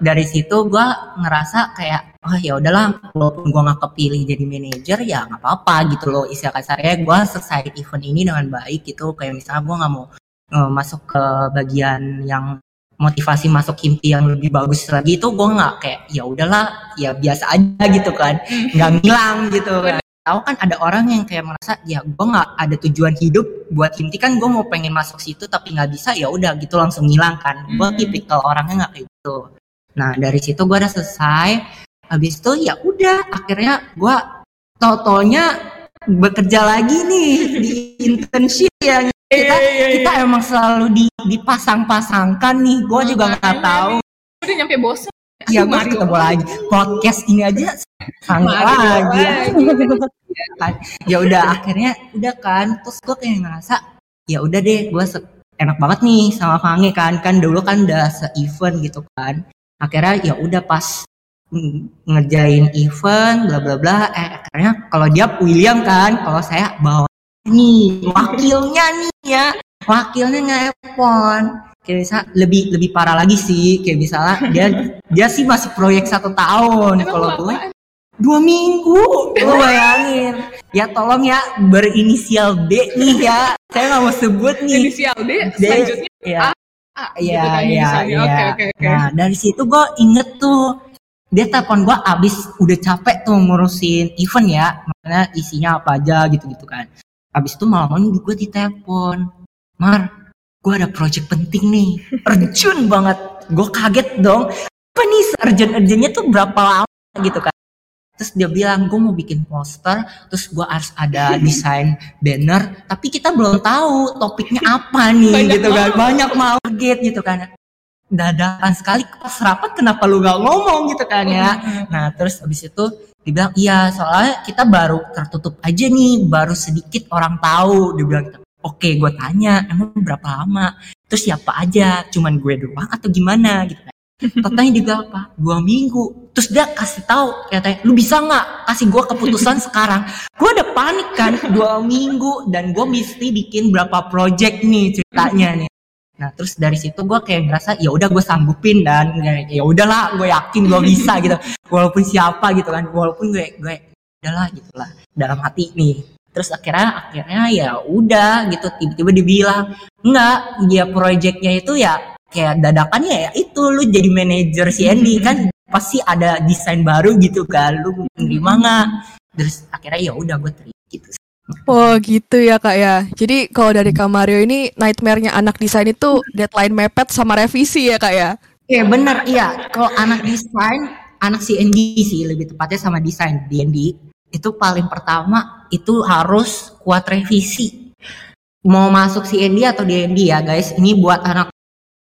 Speaker 4: dari situ gua ngerasa kayak oh ya udahlah walaupun gua nggak kepilih jadi manajer ya nggak apa-apa gitu loh istilah kasarnya gua selesai event ini dengan baik gitu kayak misalnya gua nggak mau uh, masuk ke bagian yang motivasi masuk himti yang lebih bagus lagi itu gue nggak kayak ya udahlah ya biasa aja gitu kan. Nggak ngilang gitu kan. Tahu kan ada orang yang kayak merasa ya gue nggak ada tujuan hidup buat himti kan gue mau pengen masuk situ tapi nggak bisa ya udah gitu langsung ngilang kan. Gue
Speaker 3: Hmm.
Speaker 4: tipikal orangnya nggak kayak gitu. Nah dari situ gue udah selesai habis itu ya udah akhirnya gue totonya bekerja lagi nih di internship ya kita kita emang selalu di, dipasang-pasangkan nih. Gue juga nggak tahu.
Speaker 3: Udah nyampe
Speaker 4: ya
Speaker 3: Aduh,
Speaker 4: gue
Speaker 3: Mario.
Speaker 4: ketemu lagi podcast ini aja. Sangat lagi. Ya udah akhirnya udah kan. Terus gue kayak ngerasa ya udah deh gue enak banget nih sama Fange kan. Kan dulu kan udah se-event gitu kan. Akhirnya ya udah pas ngerjain event bla bla bla. Eh akhirnya kalau dia William kan kalau saya bawa nih wakilnya nih ya. Wakilnya nge-phone kayak bisa lebih lebih parah lagi sih. Kayak misalnya dia dia sih masih proyek satu tahun. Kalau gue dua minggu. Lu bayangin. Ya tolong ya berinisial B nih ya. Saya nggak mau sebut nih.
Speaker 3: Inisial D,
Speaker 4: D.
Speaker 3: selanjutnya
Speaker 4: ya.
Speaker 3: A.
Speaker 4: Iya,
Speaker 3: gitu kan
Speaker 4: iya, iya. Nah, dari situ gue inget tuh, dia telepon gue abis udah capek tuh ngurusin event ya, makanya isinya apa aja gitu-gitu kan. Abis itu malam-malam gue ditelepon, Mar, gue ada project penting nih, urgent banget. Gue kaget dong, apa nih urgent-urgentnya tuh berapa lama gitu kan. Terus dia bilang, gue mau bikin poster, terus gue harus ada desain banner, tapi kita belum tahu topiknya apa nih
Speaker 3: Banyak
Speaker 4: gitu kan. Banyak mau kaget gitu kan. Dadakan sekali pas rapat kenapa lu gak ngomong gitu kan ya. Nah terus abis itu dibilang iya soalnya kita baru tertutup aja nih, baru sedikit orang tahu. Dia bilang gitu. Oke gue tanya emang berapa lama? Terus siapa aja? Cuman gue doang atau gimana gitu kan. Dia bilang apa? Dua minggu. Terus dia kasih tahu katanya, lu bisa nggak kasih gue keputusan sekarang? Gue udah panik kan dua minggu dan gue mesti bikin berapa project nih ceritanya nih. Nah terus dari situ gue kayak ngerasa ya udah gue sanggupin dan ya udahlah gue yakin gue bisa gitu. Walaupun siapa gitu kan, walaupun gue gue udahlah gitulah dalam hati nih. Terus akhirnya akhirnya ya udah gitu. Tiba-tiba dibilang enggak dia projectnya itu ya kayak dadakan ya, ya itu. Lu jadi manajer si Andy kan. Pasti ada desain baru gitu kan. Lu nerima nggak? Terus akhirnya ya udah gue terima gitu
Speaker 2: Oh gitu ya kak ya. Jadi kalau dari Kak Mario ini nightmare-nya anak desain itu deadline mepet sama revisi ya kak ya.
Speaker 4: Iya bener iya kalau anak desain anak si Andy sih lebih tepatnya sama desain D&D itu paling pertama itu harus kuat revisi mau masuk C&D atau D&D ya guys ini buat anak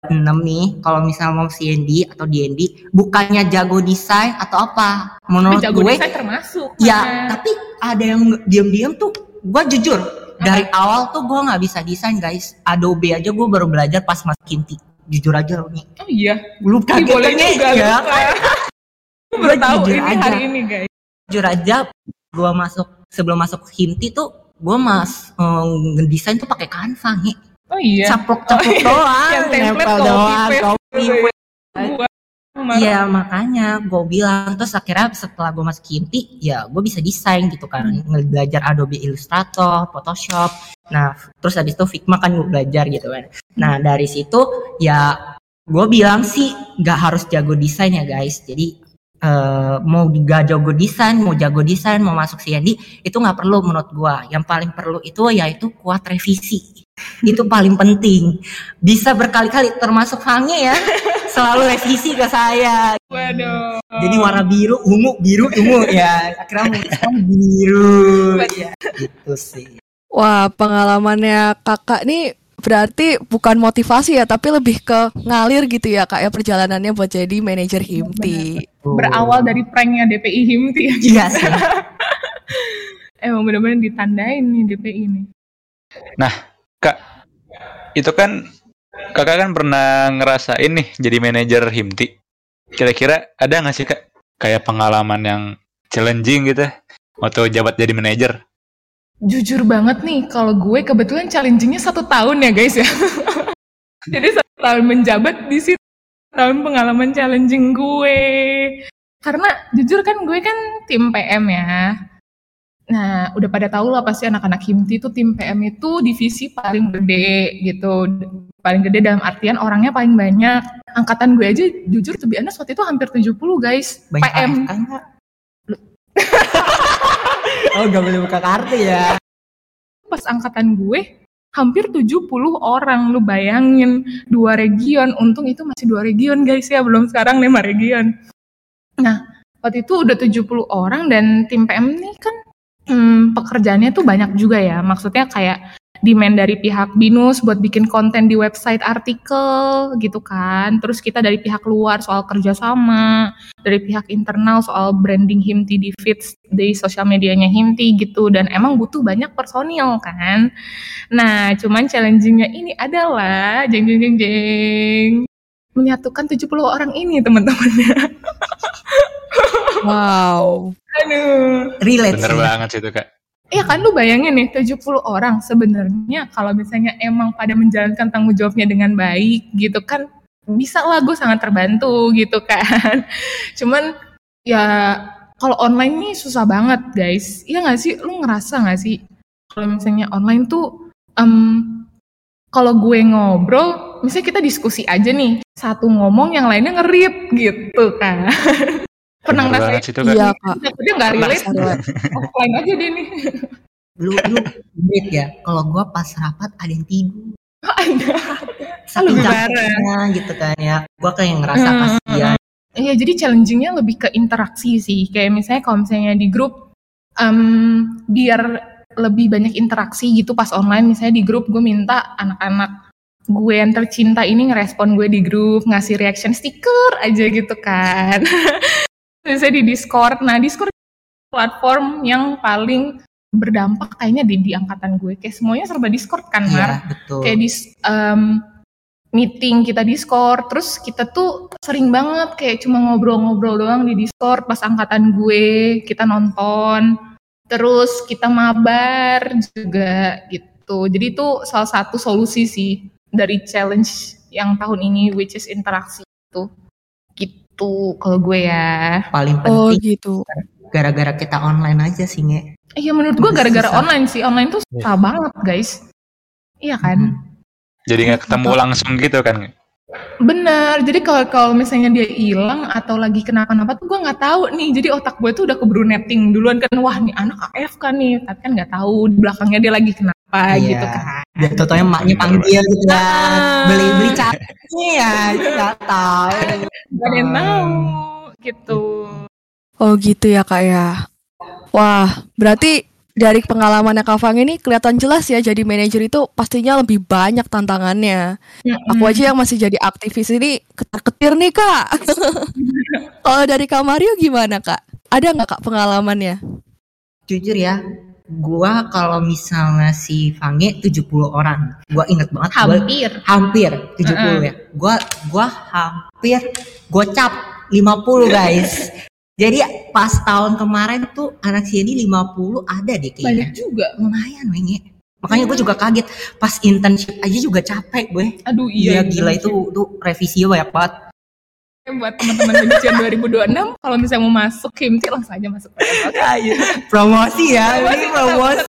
Speaker 4: 6 nih kalau misalnya mau C&D atau D&D bukannya jago desain atau apa
Speaker 3: Tapi
Speaker 4: menurut
Speaker 3: jago
Speaker 4: gue
Speaker 3: desain termasuk.
Speaker 4: ya tapi ada yang diam-diam tuh gue jujur dari awal tuh gue nggak bisa desain guys Adobe aja gue baru belajar pas masuk Kinti jujur aja nih
Speaker 3: Oh iya.
Speaker 4: lu kaget
Speaker 3: boleh
Speaker 4: kan,
Speaker 3: juga.
Speaker 4: ya?
Speaker 3: Aku baru tahu ini
Speaker 4: aja.
Speaker 3: hari ini guys.
Speaker 4: jujur aja gua masuk sebelum masuk Himti tuh gua mas eh, ngedesain tuh pakai Canva nih
Speaker 3: Oh iya.
Speaker 4: caplok caplok
Speaker 3: Oh, iya.
Speaker 4: doang
Speaker 3: Yang template
Speaker 4: nempel doang copy
Speaker 3: ya.
Speaker 4: paste. Iya makanya gue bilang terus akhirnya setelah gue masuk Kinti ya gue bisa desain gitu kan belajar Adobe Illustrator, Photoshop. Nah terus habis itu Figma kan gue belajar gitu kan. Nah dari situ ya gue bilang sih gak harus jago desain ya guys. Jadi eh, mau gak jago desain, mau jago desain, mau masuk CND itu nggak perlu menurut gue. Yang paling perlu itu yaitu kuat revisi. itu paling penting. Bisa berkali-kali termasuk Fange ya. Selalu revisi ke saya.
Speaker 3: Waduh.
Speaker 4: Jadi warna biru, ungu, biru, ungu ya. Akhirnya memutuskan biru. Ya, gitu sih.
Speaker 2: Wah pengalamannya kakak nih berarti bukan motivasi ya tapi lebih ke ngalir gitu ya kak ya perjalanannya buat jadi manajer Himti.
Speaker 3: Berawal dari pranknya DPI Himti ya.
Speaker 4: Iya sih.
Speaker 3: Emang bener-bener ditandain nih DPI ini.
Speaker 1: Kak, itu kan kakak kan pernah ngerasain nih jadi manajer Himti. Kira-kira ada nggak sih kak kayak pengalaman yang challenging gitu waktu jabat jadi manajer?
Speaker 3: Jujur banget nih, kalau gue kebetulan challengingnya satu tahun ya guys ya. Jadi satu tahun menjabat di situ tahun pengalaman challenging gue. Karena jujur kan gue kan tim PM ya. Nah, udah pada tahu lah pasti anak-anak Himti itu tim PM itu divisi paling gede gitu. Paling gede dalam artian orangnya paling banyak. Angkatan gue aja jujur tuh honest waktu itu hampir 70 guys.
Speaker 4: Banyak
Speaker 3: PM.
Speaker 4: oh gak boleh buka kartu ya.
Speaker 3: Pas angkatan gue hampir 70 orang lu bayangin dua region untung itu masih dua region guys ya belum sekarang lima region nah waktu itu udah 70 orang dan tim PM ini kan hmm, pekerjaannya tuh banyak juga ya. Maksudnya kayak demand dari pihak binus buat bikin konten di website artikel gitu kan. Terus kita dari pihak luar soal kerjasama dari pihak internal soal branding Himti di feeds di sosial medianya Himti gitu. Dan emang butuh banyak personil kan. Nah cuman challengingnya ini adalah jeng jeng jeng jeng menyatukan 70 orang ini teman-temannya
Speaker 2: Wow.
Speaker 3: aduh
Speaker 4: Relate
Speaker 1: Bener
Speaker 4: sih.
Speaker 1: banget sih itu kak.
Speaker 3: Iya kan lu bayangin nih 70 orang sebenarnya kalau misalnya emang pada menjalankan tanggung jawabnya dengan baik gitu kan bisa lah gue sangat terbantu gitu kan. Cuman ya kalau online nih susah banget guys. Iya gak sih? Lu ngerasa gak sih kalau misalnya online tuh em, kalau gue ngobrol, misalnya kita diskusi aja nih, satu ngomong yang lainnya ngerip gitu kan. Pernah ngerasain?
Speaker 1: itu kak.
Speaker 2: Iya kak.
Speaker 3: Dia nggak relate, offline aja deh nih.
Speaker 4: Lu lu bed ya. Kalau gua pas rapat ada yang tidur.
Speaker 3: Ada.
Speaker 4: Saking
Speaker 3: Lebih
Speaker 4: capeknya gitu kan ya. Gua kayak ngerasa
Speaker 3: Hmm.
Speaker 4: kasihan.
Speaker 3: Iya, jadi challengingnya lebih ke interaksi sih. Kayak misalnya kalau misalnya di grup, em, biar lebih banyak interaksi gitu pas online. Misalnya di grup gue minta anak-anak gue yang tercinta ini ngerespon gue di grup, ngasih reaction stiker aja gitu kan. misalnya di Discord. Nah, Discord platform yang paling berdampak kayaknya di, di angkatan gue. Kayak semuanya serba Discord kan, Mar?
Speaker 4: Iya, betul.
Speaker 3: kayak di em, meeting kita Discord terus kita tuh sering banget kayak cuma ngobrol-ngobrol doang di Discord pas angkatan gue kita nonton terus kita mabar juga gitu jadi itu salah satu solusi sih dari challenge yang tahun ini which is interaksi itu. Gitu kalau gue ya.
Speaker 4: Paling
Speaker 2: Oh
Speaker 4: penting
Speaker 2: gitu.
Speaker 4: gara-gara kita online aja sih, Nge.
Speaker 3: iya menurut gue gara-gara online sih. Online tuh susah banget guys. Iya kan?
Speaker 4: Hmm.
Speaker 1: Jadi nggak ketemu langsung gitu kan?
Speaker 3: Bener, jadi kalau kalau misalnya dia hilang atau lagi kenapa-napa tuh gue nggak tahu nih. Jadi otak gue tuh udah keburu netting duluan kan, wah nih anak AFK nih, tapi kan nggak tahu di belakangnya dia lagi kenapa
Speaker 4: Iya.
Speaker 3: gitu kan.
Speaker 4: Dan totonya maknya panggil gitu kan.
Speaker 3: Ah.
Speaker 4: Beli beli catnya ya, itu nggak tahu.
Speaker 3: Gak ada yang tahu gitu.
Speaker 2: Oh gitu ya kak ya. Wah, berarti dari pengalamannya Kak Fang ini kelihatan jelas ya jadi manajer itu pastinya lebih banyak tantangannya. Aku
Speaker 3: Mm-mm.
Speaker 2: aja yang masih jadi aktivis ini ketar-ketir nih kak. Kalau dari Kak Mario gimana kak? Ada nggak kak pengalamannya?
Speaker 4: Jujur ya, gua kalau misalnya si Fange 70 orang, gua inget banget gua
Speaker 3: hampir.
Speaker 4: hampir 70
Speaker 3: Heeh.
Speaker 4: ya. Gua gua hampir gocap 50 guys. Jadi pas tahun kemarin tuh anak sini 50 ada deh
Speaker 3: Banyak
Speaker 4: kayaknya.
Speaker 3: juga.
Speaker 4: Lumayan Wenge. Makanya gue juga kaget pas internship aja juga capek gue.
Speaker 3: Aduh
Speaker 4: Iya
Speaker 3: iya.
Speaker 4: gila itu tuh revisi banyak banget.
Speaker 3: Buat teman-teman Benician 2026, kalau misalnya mau masuk Kimti langsung aja masuk.
Speaker 4: Promosi ya,
Speaker 3: Promosi,
Speaker 4: ini promosi.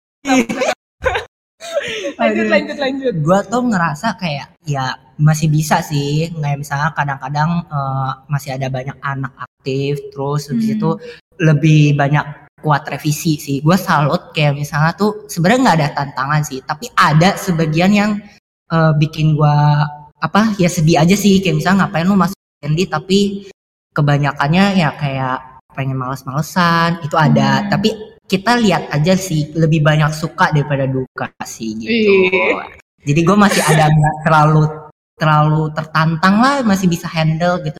Speaker 3: Lanjut, lanjut, lanjut.
Speaker 4: gue tuh ngerasa kayak ya masih bisa sih kayak misalnya kadang-kadang eh, masih ada banyak anak aktif terus habis
Speaker 3: Hmm.
Speaker 4: itu lebih banyak kuat revisi sih gue salut kayak misalnya tuh sebenarnya nggak ada tantangan sih tapi ada sebagian yang eh, bikin gue apa ya sedih aja sih kayak misalnya ngapain lu masuk Candy tapi kebanyakannya ya kayak pengen males-malesan itu ada
Speaker 3: Hmm.
Speaker 4: tapi kita lihat aja sih lebih banyak suka daripada duka sih gitu
Speaker 3: Ih.
Speaker 4: jadi gue masih ada nggak terlalu terlalu tertantang lah masih bisa handle gitu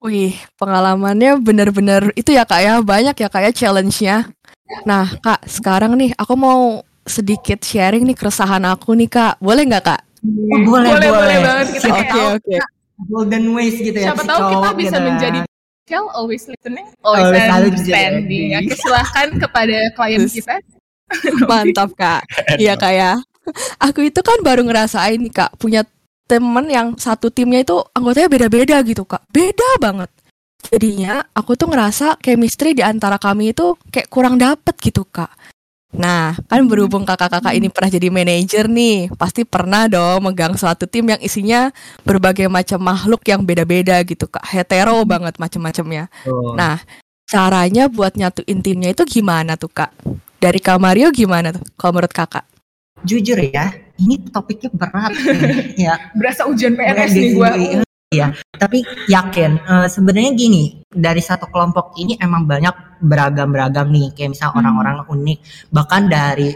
Speaker 2: Wih, pengalamannya bener-bener itu ya kak ya, banyak ya kak ya challenge-nya. Nah kak, sekarang nih aku mau sedikit sharing nih keresahan aku nih kak. Boleh nggak kak?
Speaker 4: Oh, boleh,
Speaker 3: boleh,
Speaker 4: boleh.
Speaker 3: boleh banget kita
Speaker 4: Siapa
Speaker 2: Oke oke.
Speaker 4: Golden ways gitu ya
Speaker 3: Siapa
Speaker 4: si
Speaker 3: tahu kita bisa
Speaker 4: gitu
Speaker 3: menjadi Shell always listening,
Speaker 4: Always
Speaker 3: always,
Speaker 4: understanding.
Speaker 3: understanding. Oke, silahkan kepada klien
Speaker 2: Terus.
Speaker 3: kita.
Speaker 2: Mantap kak. Iya kak ya. Aku itu kan baru ngerasain nih kak punya temen yang satu timnya itu anggotanya beda-beda gitu kak. Beda banget. Jadinya aku tuh ngerasa chemistry di antara kami itu kayak kurang dapet gitu kak. Nah, kan berhubung kakak-kakak ini pernah jadi manajer nih, pasti pernah dong megang suatu tim yang isinya berbagai macam makhluk yang beda-beda gitu kak, hetero banget macam-macamnya.
Speaker 4: Tuh.
Speaker 2: Nah, caranya buat nyatuin timnya itu gimana tuh kak? Dari Kak Mario gimana tuh kalau menurut kakak?
Speaker 4: jujur ya, ini topiknya berat nih. ya.
Speaker 3: Berasa ujian PNS nih gue.
Speaker 4: Iya, tapi yakin eh, sebenarnya gini, dari satu kelompok ini emang banyak beragam-beragam nih, kayak misalnya
Speaker 3: Hmm.
Speaker 4: orang-orang unik, bahkan dari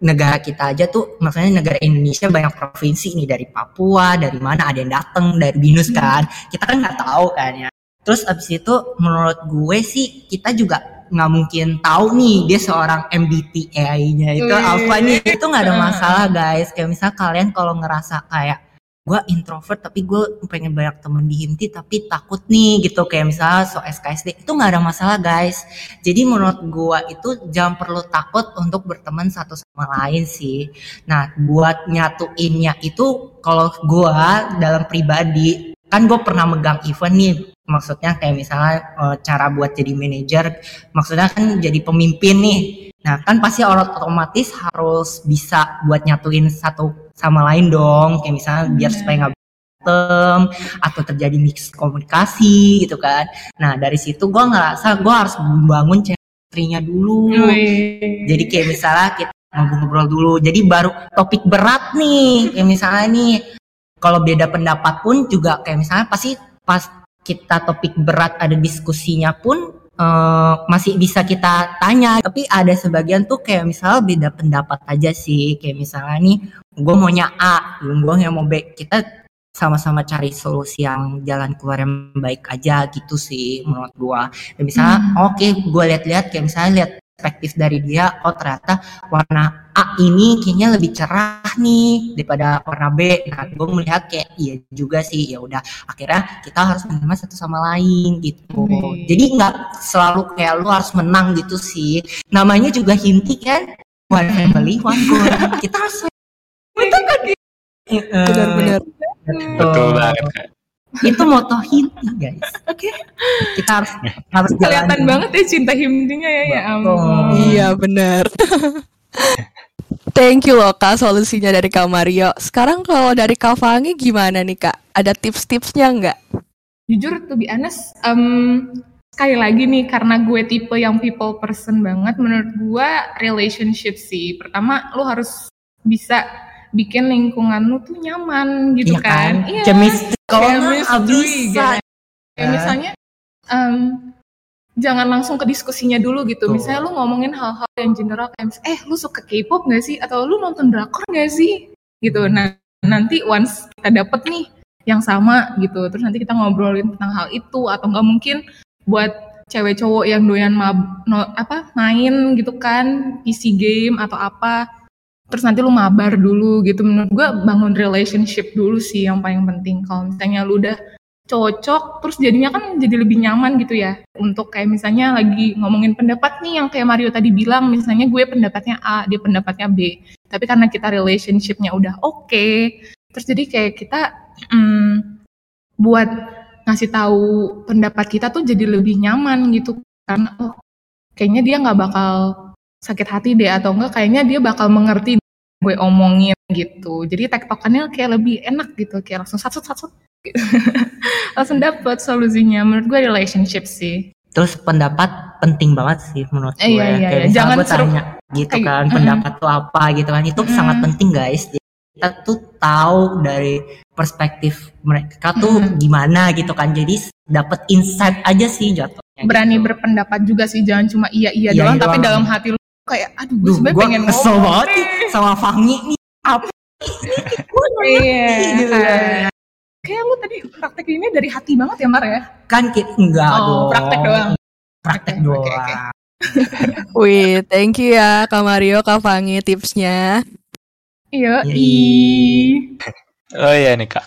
Speaker 4: negara kita aja tuh, maksudnya negara Indonesia banyak provinsi nih dari Papua, dari mana ada yang dateng dari binus
Speaker 3: Hmm.
Speaker 4: kan, kita kan nggak tahu kan ya. Terus abis itu menurut gue sih kita juga nggak mungkin tahu nih dia seorang MBTI-nya itu
Speaker 3: Wih.
Speaker 4: apa nih itu nggak ada masalah guys kayak misal kalian kalau ngerasa kayak gue introvert tapi gue pengen banyak temen di Himti tapi takut nih gitu. Kayak misalnya so SKSD itu nggak ada masalah guys. Jadi menurut gue itu jangan perlu takut untuk berteman satu sama lain sih. Nah buat nyatuinnya itu kalau gue dalam pribadi kan gue pernah megang event nih. Maksudnya kayak misalnya eh, cara buat jadi manajer maksudnya kan jadi pemimpin nih. Nah kan pasti orang otomatis harus bisa buat nyatuin satu sama lain dong. Kayak misalnya biar supaya nggak berantem atau terjadi mix komunikasi gitu kan. Nah dari situ gue ngerasa gue harus membangun chemistry-nya dulu.
Speaker 3: Wih.
Speaker 4: jadi kayak misalnya kita ngobrol-ngobrol dulu. Jadi baru topik berat nih. Kayak misalnya nih kalau beda pendapat pun juga kayak misalnya pasti pas kita topik berat ada diskusinya pun eh, masih bisa kita tanya. Tapi ada sebagian tuh kayak misalnya beda pendapat aja sih. Kayak misalnya nih gue maunya A gue yang mau B. Kita sama-sama cari solusi yang jalan keluar yang baik aja gitu sih menurut gue dan misalnya
Speaker 3: Hmm.
Speaker 4: oke gue lihat-lihat kayak misalnya lihat perspektif dari dia oh ternyata warna A ini kayaknya lebih cerah nih daripada warna B. Nah gue melihat kayak iya juga sih ya udah akhirnya kita harus menerima satu sama lain gitu.
Speaker 3: Oke.
Speaker 4: jadi nggak selalu kayak lu harus menang gitu sih. Namanya juga hinti kan? One family one goal. Kita harus
Speaker 3: Itu kan?
Speaker 2: Benar-benar.
Speaker 1: Betul. Banget.
Speaker 4: Itu moto hinti guys oke kita harus harus
Speaker 3: kelihatan
Speaker 4: jalanin.
Speaker 3: banget ya cinta himtinya ya ya ampun.
Speaker 2: Iya benar. Thank you loh kak solusinya dari Kak Mario. Sekarang kalau dari Kak Fangi gimana nih kak? Ada tips-tipsnya nggak?
Speaker 3: Jujur to be honest, em, sekali lagi nih karena gue tipe yang people person banget, menurut gue relationship sih. Pertama, lu harus bisa bikin lingkungan lu tuh nyaman gitu
Speaker 4: Iya kan?
Speaker 3: kan. Iya.
Speaker 4: Chemistry kalau
Speaker 3: Chemistry,
Speaker 4: bisa.
Speaker 3: gitu. Kayak misalnya em, jangan langsung ke diskusinya dulu gitu.
Speaker 4: Betul.
Speaker 3: Misalnya lu ngomongin hal-hal yang general kayak eh lu suka K-pop gak sih atau lu nonton drakor gak sih? Gitu. Nah, nanti once kita dapet nih yang sama gitu, terus nanti kita ngobrolin tentang hal itu atau nggak mungkin buat cewek cowok yang doyan mab, no- apa main gitu kan PC game atau apa terus nanti lu mabar dulu gitu. Menurut gua bangun relationship dulu sih yang paling penting. Kalau misalnya lu udah cocok terus jadinya kan jadi lebih nyaman gitu ya. Untuk kayak misalnya lagi ngomongin pendapat nih yang kayak Mario tadi bilang misalnya gue pendapatnya A dia pendapatnya B. Tapi karena kita relationshipnya udah oke terus jadi kayak kita hmm, buat ngasih tahu pendapat kita tuh jadi lebih nyaman gitu karena oh kayaknya dia nggak bakal sakit hati deh atau enggak kayaknya dia bakal mengerti gue omongin gitu jadi tektokannya kayak lebih enak gitu kayak langsung satu satu gitu. langsung dapet solusinya menurut gue relationship sih
Speaker 4: Terus pendapat penting banget sih menurut gue.
Speaker 3: Eh, iya, iya,
Speaker 4: Kayak
Speaker 3: iya. Jangan
Speaker 4: gue tanya gitu kan,
Speaker 3: mm-mm.
Speaker 4: pendapat tuh apa gitu kan. Itu
Speaker 3: Mm-mm.
Speaker 4: sangat penting guys. Kita tuh tahu dari perspektif mereka tuh
Speaker 3: Mm.
Speaker 4: gimana gitu kan. Jadi dapat insight aja sih jatuhnya.
Speaker 3: berani
Speaker 4: gitu.
Speaker 3: berpendapat juga sih jangan cuma iya iya,
Speaker 4: Iya,
Speaker 3: doang
Speaker 4: iya
Speaker 3: tapi dalam hati lu kayak aduh gue
Speaker 4: gue
Speaker 3: pengen
Speaker 4: kesel
Speaker 3: ngomong
Speaker 4: banget nih sama Fangi nih. Apa? Gue
Speaker 3: iya
Speaker 4: gitu
Speaker 3: kan. kayak lu tadi praktek ini dari hati banget ya Mar ya
Speaker 4: kan kita enggak
Speaker 3: Oh,
Speaker 4: dong.
Speaker 3: praktek doang.
Speaker 4: Praktek
Speaker 3: Oke,
Speaker 4: doang.
Speaker 3: oke, oke.
Speaker 2: Wih, thank you ya Kak Mario, Kak Fangi tipsnya.
Speaker 3: iya
Speaker 4: Iya.
Speaker 3: i
Speaker 1: Oh iya nih kak.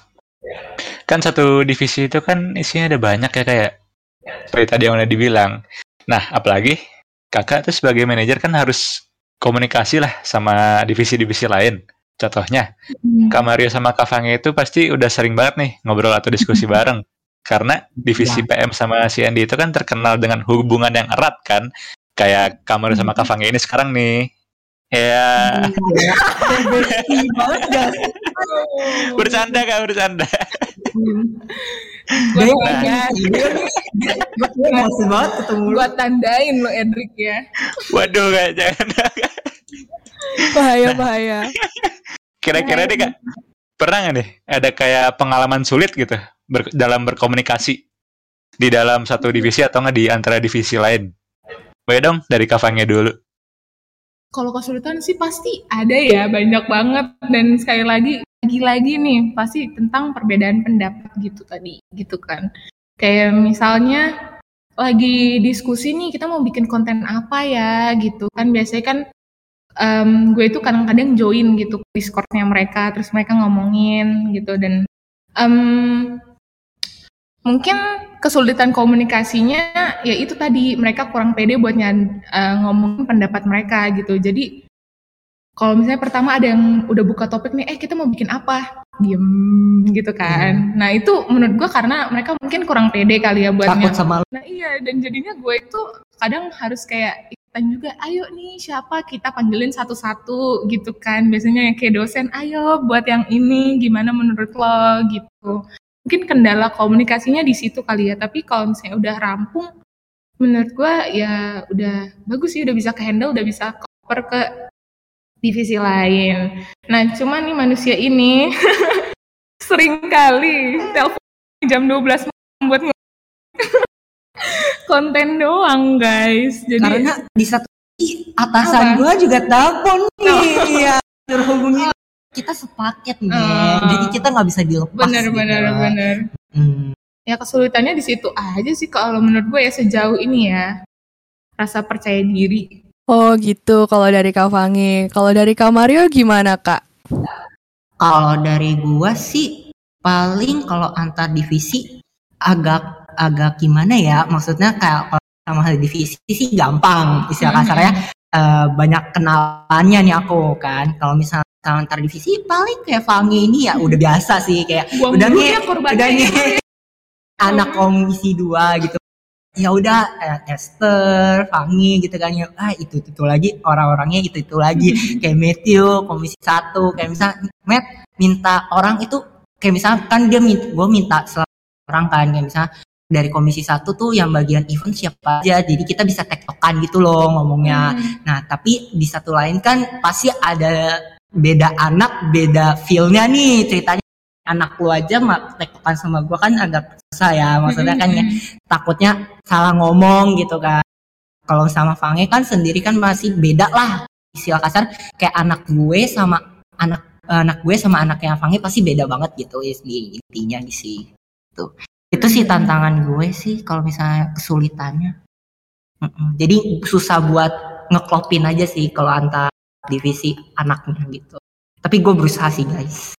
Speaker 1: Kan satu divisi itu kan isinya ada banyak ya kayak seperti tadi yang udah dibilang. Nah, apalagi kakak tuh sebagai manajer kan harus komunikasi lah sama divisi-divisi lain. Contohnya, hmm. Kak Mario sama Kak Fange itu pasti udah sering banget nih ngobrol atau diskusi bareng. Karena divisi ya. PM sama CND itu kan terkenal dengan hubungan yang erat kan. Kayak Kak Mario sama Kak Fange ini sekarang nih. Ya. bercanda kak, bercanda.
Speaker 3: Gue banget ketemu Gue tandain lo Edric ya.
Speaker 1: Waduh kak, jangan.
Speaker 2: bahaya, bahaya.
Speaker 1: Kira-kira deh kak, pernah gak nih ada kayak pengalaman sulit gitu ber dalam berkomunikasi di dalam satu divisi atau nggak di antara divisi lain? Boleh dong dari kafangnya dulu.
Speaker 3: Kalau kesulitan sih pasti ada ya, banyak banget. Dan sekali lagi, lagi-lagi nih, pasti tentang perbedaan pendapat gitu tadi, gitu kan. Kayak misalnya lagi diskusi nih, kita mau bikin konten apa ya, gitu kan. Biasanya kan um, gue itu kadang-kadang join gitu discordnya mereka terus mereka ngomongin gitu dan um, mungkin kesulitan komunikasinya ya itu tadi mereka kurang pede buat uh, ngomongin pendapat mereka gitu jadi kalau misalnya pertama ada yang udah buka topik nih eh kita mau bikin apa? Diem gitu kan. Hmm. nah itu menurut gue karena mereka mungkin kurang pede kali ya buat
Speaker 4: takut sama
Speaker 3: nah iya dan jadinya gue itu kadang harus kayak ikutan juga ayo nih siapa kita panggilin satu-satu gitu kan. Biasanya yang kayak dosen ayo buat yang ini gimana menurut lo? Gitu. Mungkin kendala komunikasinya di situ kali ya tapi kalau misalnya udah rampung menurut gue ya udah bagus sih udah bisa ke handle udah bisa cover ke divisi lain nah cuman nih manusia ini sering kali telepon jam 12 malam buat konten doang guys
Speaker 4: jadi karena di satu atasan gue juga telepon nih ya terhubungi kita sepaket nih, uh, jadi kita nggak bisa dilepas.
Speaker 3: Bener gitu. bener bener. Hmm. Ya kesulitannya di situ aja sih kalau menurut gue ya sejauh ini ya rasa percaya diri.
Speaker 2: Oh gitu. Kalau dari Kak Fangi. Kalau dari Kak Mario gimana Kak?
Speaker 4: Kalau dari gue sih paling kalau antar divisi agak agak gimana ya? Maksudnya kayak kalau sama divisi sih gampang istilah kasarnya uh, banyak kenalannya nih aku kan. Kalau misalnya antar divisi paling kayak Fangi ini ya udah biasa sih. Kayak
Speaker 3: Buang
Speaker 4: udah nih
Speaker 3: ya,
Speaker 4: udah nih anak komisi dua gitu ya udah eh, Esther, Fangi gitu kan ya ah itu itu lagi orang-orangnya itu itu lagi. Kayak Matthew komisi satu kayak misal Matt minta orang itu kayak misalkan kan dia minta gue minta orang kan kayak misalnya dari komisi satu tuh yang bagian event siapa aja? Jadi kita bisa tektokan gitu loh ngomongnya. Hmm. nah tapi di satu lain kan pasti ada beda anak beda feelnya nih ceritanya anak lu aja tektokan sama gue kan agak susah ya maksudnya kan ya takutnya salah ngomong gitu kan. Kalau sama Fange kan sendiri kan masih beda lah istilah kasar. Kayak anak gue sama anak anak gue sama anaknya Fange pasti beda banget gitu di intinya sih tuh itu sih tantangan gue sih kalau misalnya kesulitannya. Jadi susah buat ngeklopin aja sih kalau antar divisi anaknya gitu. Tapi gue berusaha sih guys.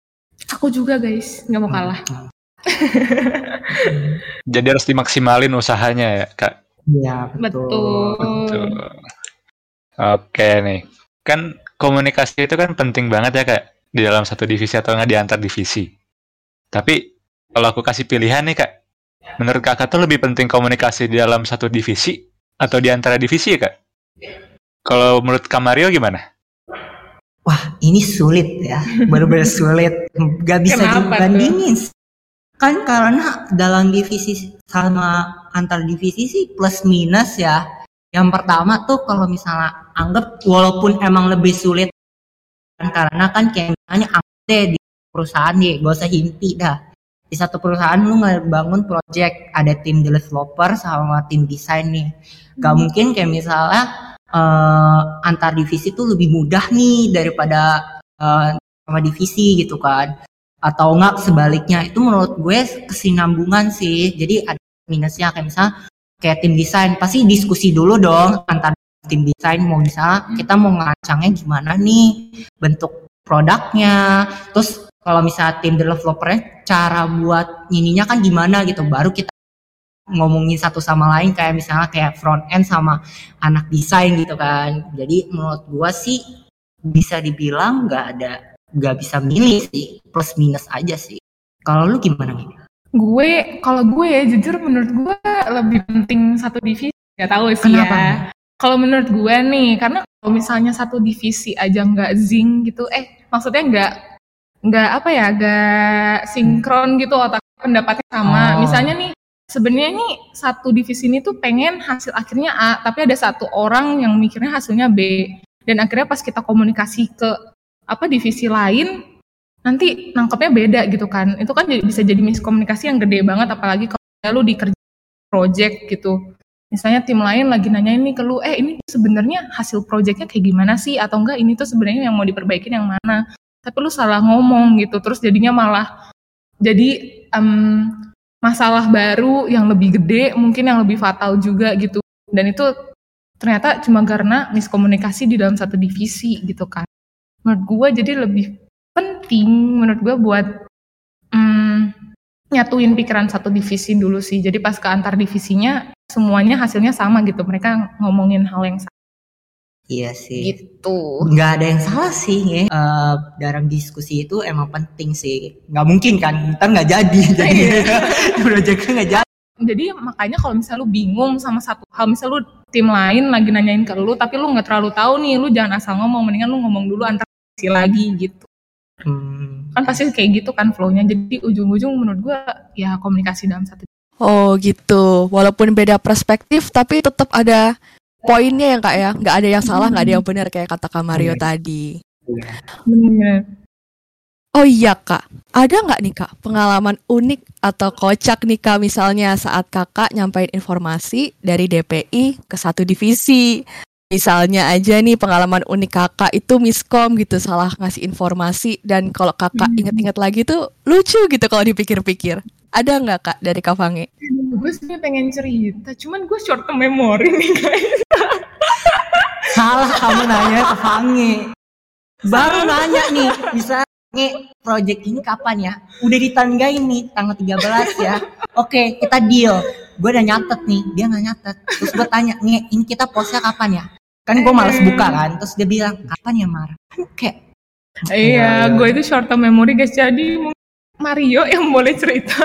Speaker 3: Aku juga guys, nggak mau kalah. Hmm.
Speaker 1: Jadi harus dimaksimalin usahanya ya kak.
Speaker 4: Iya betul.
Speaker 3: betul.
Speaker 1: Oke nih, kan komunikasi itu kan penting banget ya kak di dalam satu divisi atau nggak di antar divisi. Tapi kalau aku kasih pilihan nih kak, menurut kakak tuh lebih penting komunikasi di dalam satu divisi atau di antara divisi ya kak? Kalau menurut Kamario gimana?
Speaker 4: Wah ini sulit ya. Benar-benar sulit. Gak bisa dibandingin. Kan karena dalam divisi sama antar divisi sih plus minus ya. Yang pertama tuh kalau misalnya anggap walaupun emang lebih sulit karena kan kayak misalnya anggap deh di perusahaan nih gak usah inti dah. Di satu perusahaan lu ngebangun project ada tim developer sama tim desain nih. Gak hmm. mungkin kayak misalnya uh, antar divisi tuh lebih mudah nih daripada uh, sama divisi gitu kan. Atau enggak sebaliknya itu menurut gue kesinambungan sih. Jadi ada minusnya kayak misal kayak tim desain. Pasti diskusi dulu dong antar tim desain. Mau bisa kita mau ngacangnya gimana nih bentuk produknya. Terus kalau misalnya tim developernya cara buat ininya kan gimana gitu. Baru kita ngomongin satu sama lain kayak misalnya kayak front end sama anak desain gitu kan. Jadi menurut gua sih bisa dibilang nggak ada nggak bisa milih sih plus minus aja sih. Kalau lu gimana nih?
Speaker 3: Gue kalau gue ya jujur menurut gue lebih penting satu divisi. Gak tahu sih
Speaker 4: Kenapa?
Speaker 3: ya. Kalau menurut gue nih, karena kalau misalnya satu divisi aja nggak zing gitu, eh maksudnya nggak nggak apa ya, nggak sinkron gitu otak pendapatnya sama.
Speaker 4: Oh.
Speaker 3: Misalnya nih, sebenarnya nih satu divisi ini tuh pengen hasil akhirnya A, tapi ada satu orang yang mikirnya hasilnya B. Dan akhirnya pas kita komunikasi ke apa divisi lain, nanti nangkepnya beda gitu kan. Itu kan bisa jadi miskomunikasi yang gede banget, apalagi kalau lu di kerja project gitu. Misalnya tim lain lagi nanya ini ke lu, eh ini sebenarnya hasil projectnya kayak gimana sih? Atau enggak ini tuh sebenarnya yang mau diperbaikin yang mana? Tapi lu salah ngomong gitu, terus jadinya malah jadi em, masalah baru yang lebih gede, mungkin yang lebih fatal juga gitu. Dan itu ternyata cuma karena miskomunikasi di dalam satu divisi gitu kan. Menurut gue jadi lebih penting menurut gue buat mm, nyatuin pikiran satu divisi dulu sih. Jadi pas ke antar divisinya semuanya hasilnya sama gitu. Mereka ngomongin hal yang sama
Speaker 4: Iya sih.
Speaker 3: gitu.
Speaker 4: nggak ada yang salah sih ya. Eh, dalam diskusi itu emang penting sih nggak mungkin kan ntar nggak jadi jadi proyeknya nggak jadi
Speaker 3: Jadi makanya kalau misalnya lu bingung sama satu hal, misalnya lu tim lain lagi nanyain ke lu, tapi lu nggak terlalu tahu nih, lu jangan asal ngomong, mendingan lu ngomong dulu antar divisi lagi gitu.
Speaker 4: Hmm,
Speaker 3: Kan pasti kayak gitu kan flow-nya. Jadi ujung-ujung menurut gua ya komunikasi dalam satu
Speaker 2: Oh gitu. Walaupun beda perspektif tapi tetap ada poinnya yang kak ya. Nggak ada yang salah, nggak ada yang benar kayak kata Kak Mario
Speaker 4: Iya.
Speaker 2: tadi.
Speaker 3: Bener.
Speaker 2: Oh iya kak, ada nggak nih kak pengalaman unik atau kocak nih kak misalnya saat kakak nyampein informasi dari DPI ke satu divisi. Misalnya aja nih pengalaman unik kakak itu miskom gitu salah ngasih informasi dan kalau kakak
Speaker 3: Hmm.
Speaker 2: inget-inget lagi tuh lucu gitu kalau dipikir-pikir. Ada nggak kak dari Kak Fange?
Speaker 3: Gue sebenarnya pengen cerita, cuman gue short term memory nih guys.
Speaker 4: Salah kamu nanya ke Fange baru nanya nih bisa nge project ini kapan ya? Udah ditanggain nih tanggal 13 ya. Oke kita deal. Gue udah nyatet nih dia nggak nyatet. Terus gue tanya nge ini kita postnya kapan ya? Kan gue males buka kan? Terus dia bilang kapan ya Mar? Kan kayak
Speaker 3: Iya, gue itu short term memory guys. Jadi Mario yang boleh cerita.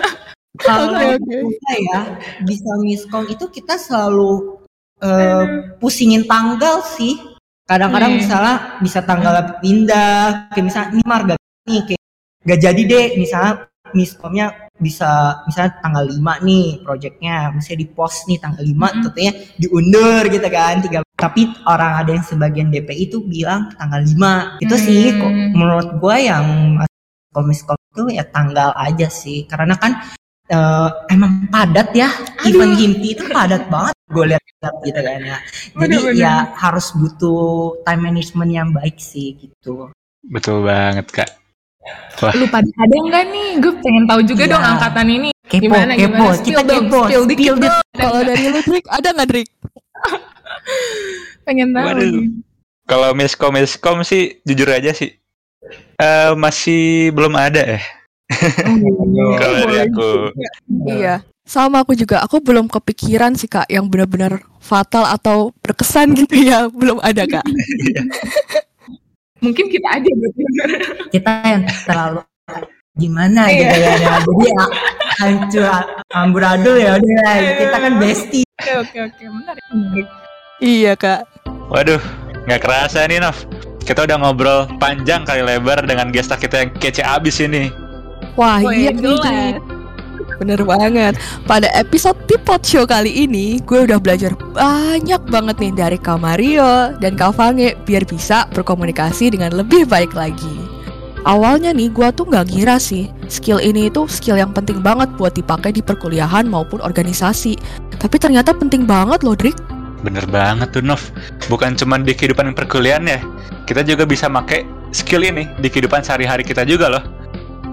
Speaker 4: kalau
Speaker 2: Oke, oke.
Speaker 4: kita ya bisa miskom itu kita selalu eh, pusingin tanggal sih kadang-kadang
Speaker 3: Hmm.
Speaker 4: misalnya bisa tanggal pindah kayak misalnya ini marga nih kayak gak jadi deh misalnya miskomnya bisa misalnya tanggal 5 nih projectnya misalnya di post nih tanggal 5
Speaker 3: Mm-mm.
Speaker 4: tentunya diundur gitu kan tiga tapi orang ada yang sebagian DPI itu bilang tanggal 5 itu sih kok
Speaker 3: Hmm.
Speaker 4: menurut gue yang komiskom itu ya tanggal aja sih karena kan eh, emang padat ya event Himpi itu padat banget gue lihat gitu kan ya jadi
Speaker 3: Bener-bener.
Speaker 4: ya harus butuh time management yang baik sih gitu
Speaker 1: Betul banget kak. Wah,
Speaker 3: Lu pada ada nggak nih? Gue pengen tahu juga
Speaker 4: Iya.
Speaker 3: dong angkatan ini.
Speaker 4: kepo
Speaker 3: Gimana,
Speaker 4: kepo
Speaker 3: gimana?
Speaker 4: kita
Speaker 3: dong,
Speaker 4: kepo
Speaker 3: spill dikit
Speaker 4: spill dong.
Speaker 2: Kalau dari lu Drik, ada nggak Drik?
Speaker 3: Pengen tahu.
Speaker 1: Kalau miskom miskom sih jujur aja sih eh, masih belum ada eh.
Speaker 3: Oh,
Speaker 1: Kalau dari aku.
Speaker 3: juga.
Speaker 2: Iya. Sama aku juga, aku belum kepikiran sih kak yang benar-benar fatal atau berkesan gitu ya, belum ada kak.
Speaker 3: Mungkin kita aja berarti.
Speaker 4: kita yang terlalu gimana
Speaker 3: Iya.
Speaker 4: gitu ya ya. jadi ya, hancur amburadul ya udah kita kan bestie
Speaker 3: Oke oke oke menarik. menarik.
Speaker 2: Iya kak.
Speaker 1: Waduh, nggak kerasa nih Nov. Kita udah ngobrol panjang kali lebar dengan gestar kita yang kece abis ini.
Speaker 2: Wah
Speaker 3: Wah,
Speaker 2: iya nih. Bener banget. Pada episode Tipot Show kali ini, gue udah belajar banyak banget nih dari Kak Mario dan Kak Fange biar bisa berkomunikasi dengan lebih baik lagi. Awalnya nih, gue tuh nggak ngira sih, skill ini itu skill yang penting banget buat dipakai di perkuliahan maupun organisasi. Tapi ternyata penting banget loh, Drik.
Speaker 1: Bener banget tuh Nov. Bukan cuma di kehidupan perkuliahan ya. Kita juga bisa pakai skill ini di kehidupan sehari-hari kita juga loh.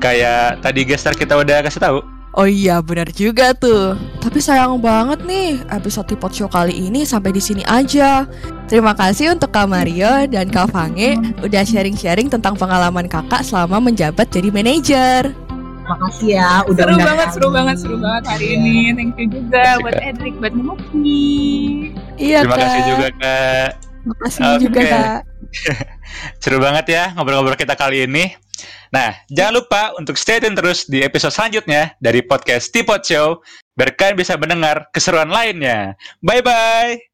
Speaker 1: Kayak tadi gestar kita udah kasih tahu.
Speaker 2: Oh iya, benar juga tuh. Tapi sayang banget nih, episode Tipot Show kali ini sampai di sini aja. Terima kasih untuk Kak Mario dan Kak Fange udah sharing-sharing tentang pengalaman kakak selama menjabat jadi manajer.
Speaker 4: makasih ya udah
Speaker 3: seru banget, seru banget, seru banget hari
Speaker 4: Iya.
Speaker 3: ini. Thank you juga buat
Speaker 1: Kak.
Speaker 3: Edric, buat Muki.
Speaker 2: Iya
Speaker 1: Terima
Speaker 2: kak.
Speaker 1: kasih juga kak.
Speaker 2: Makasih
Speaker 1: Oke.
Speaker 2: juga kak.
Speaker 1: Seru banget ya ngobrol-ngobrol kita kali ini. Nah, jangan lupa untuk stay tune terus di episode selanjutnya dari podcast Tipot Show biar kalian bisa mendengar keseruan lainnya. Bye-bye!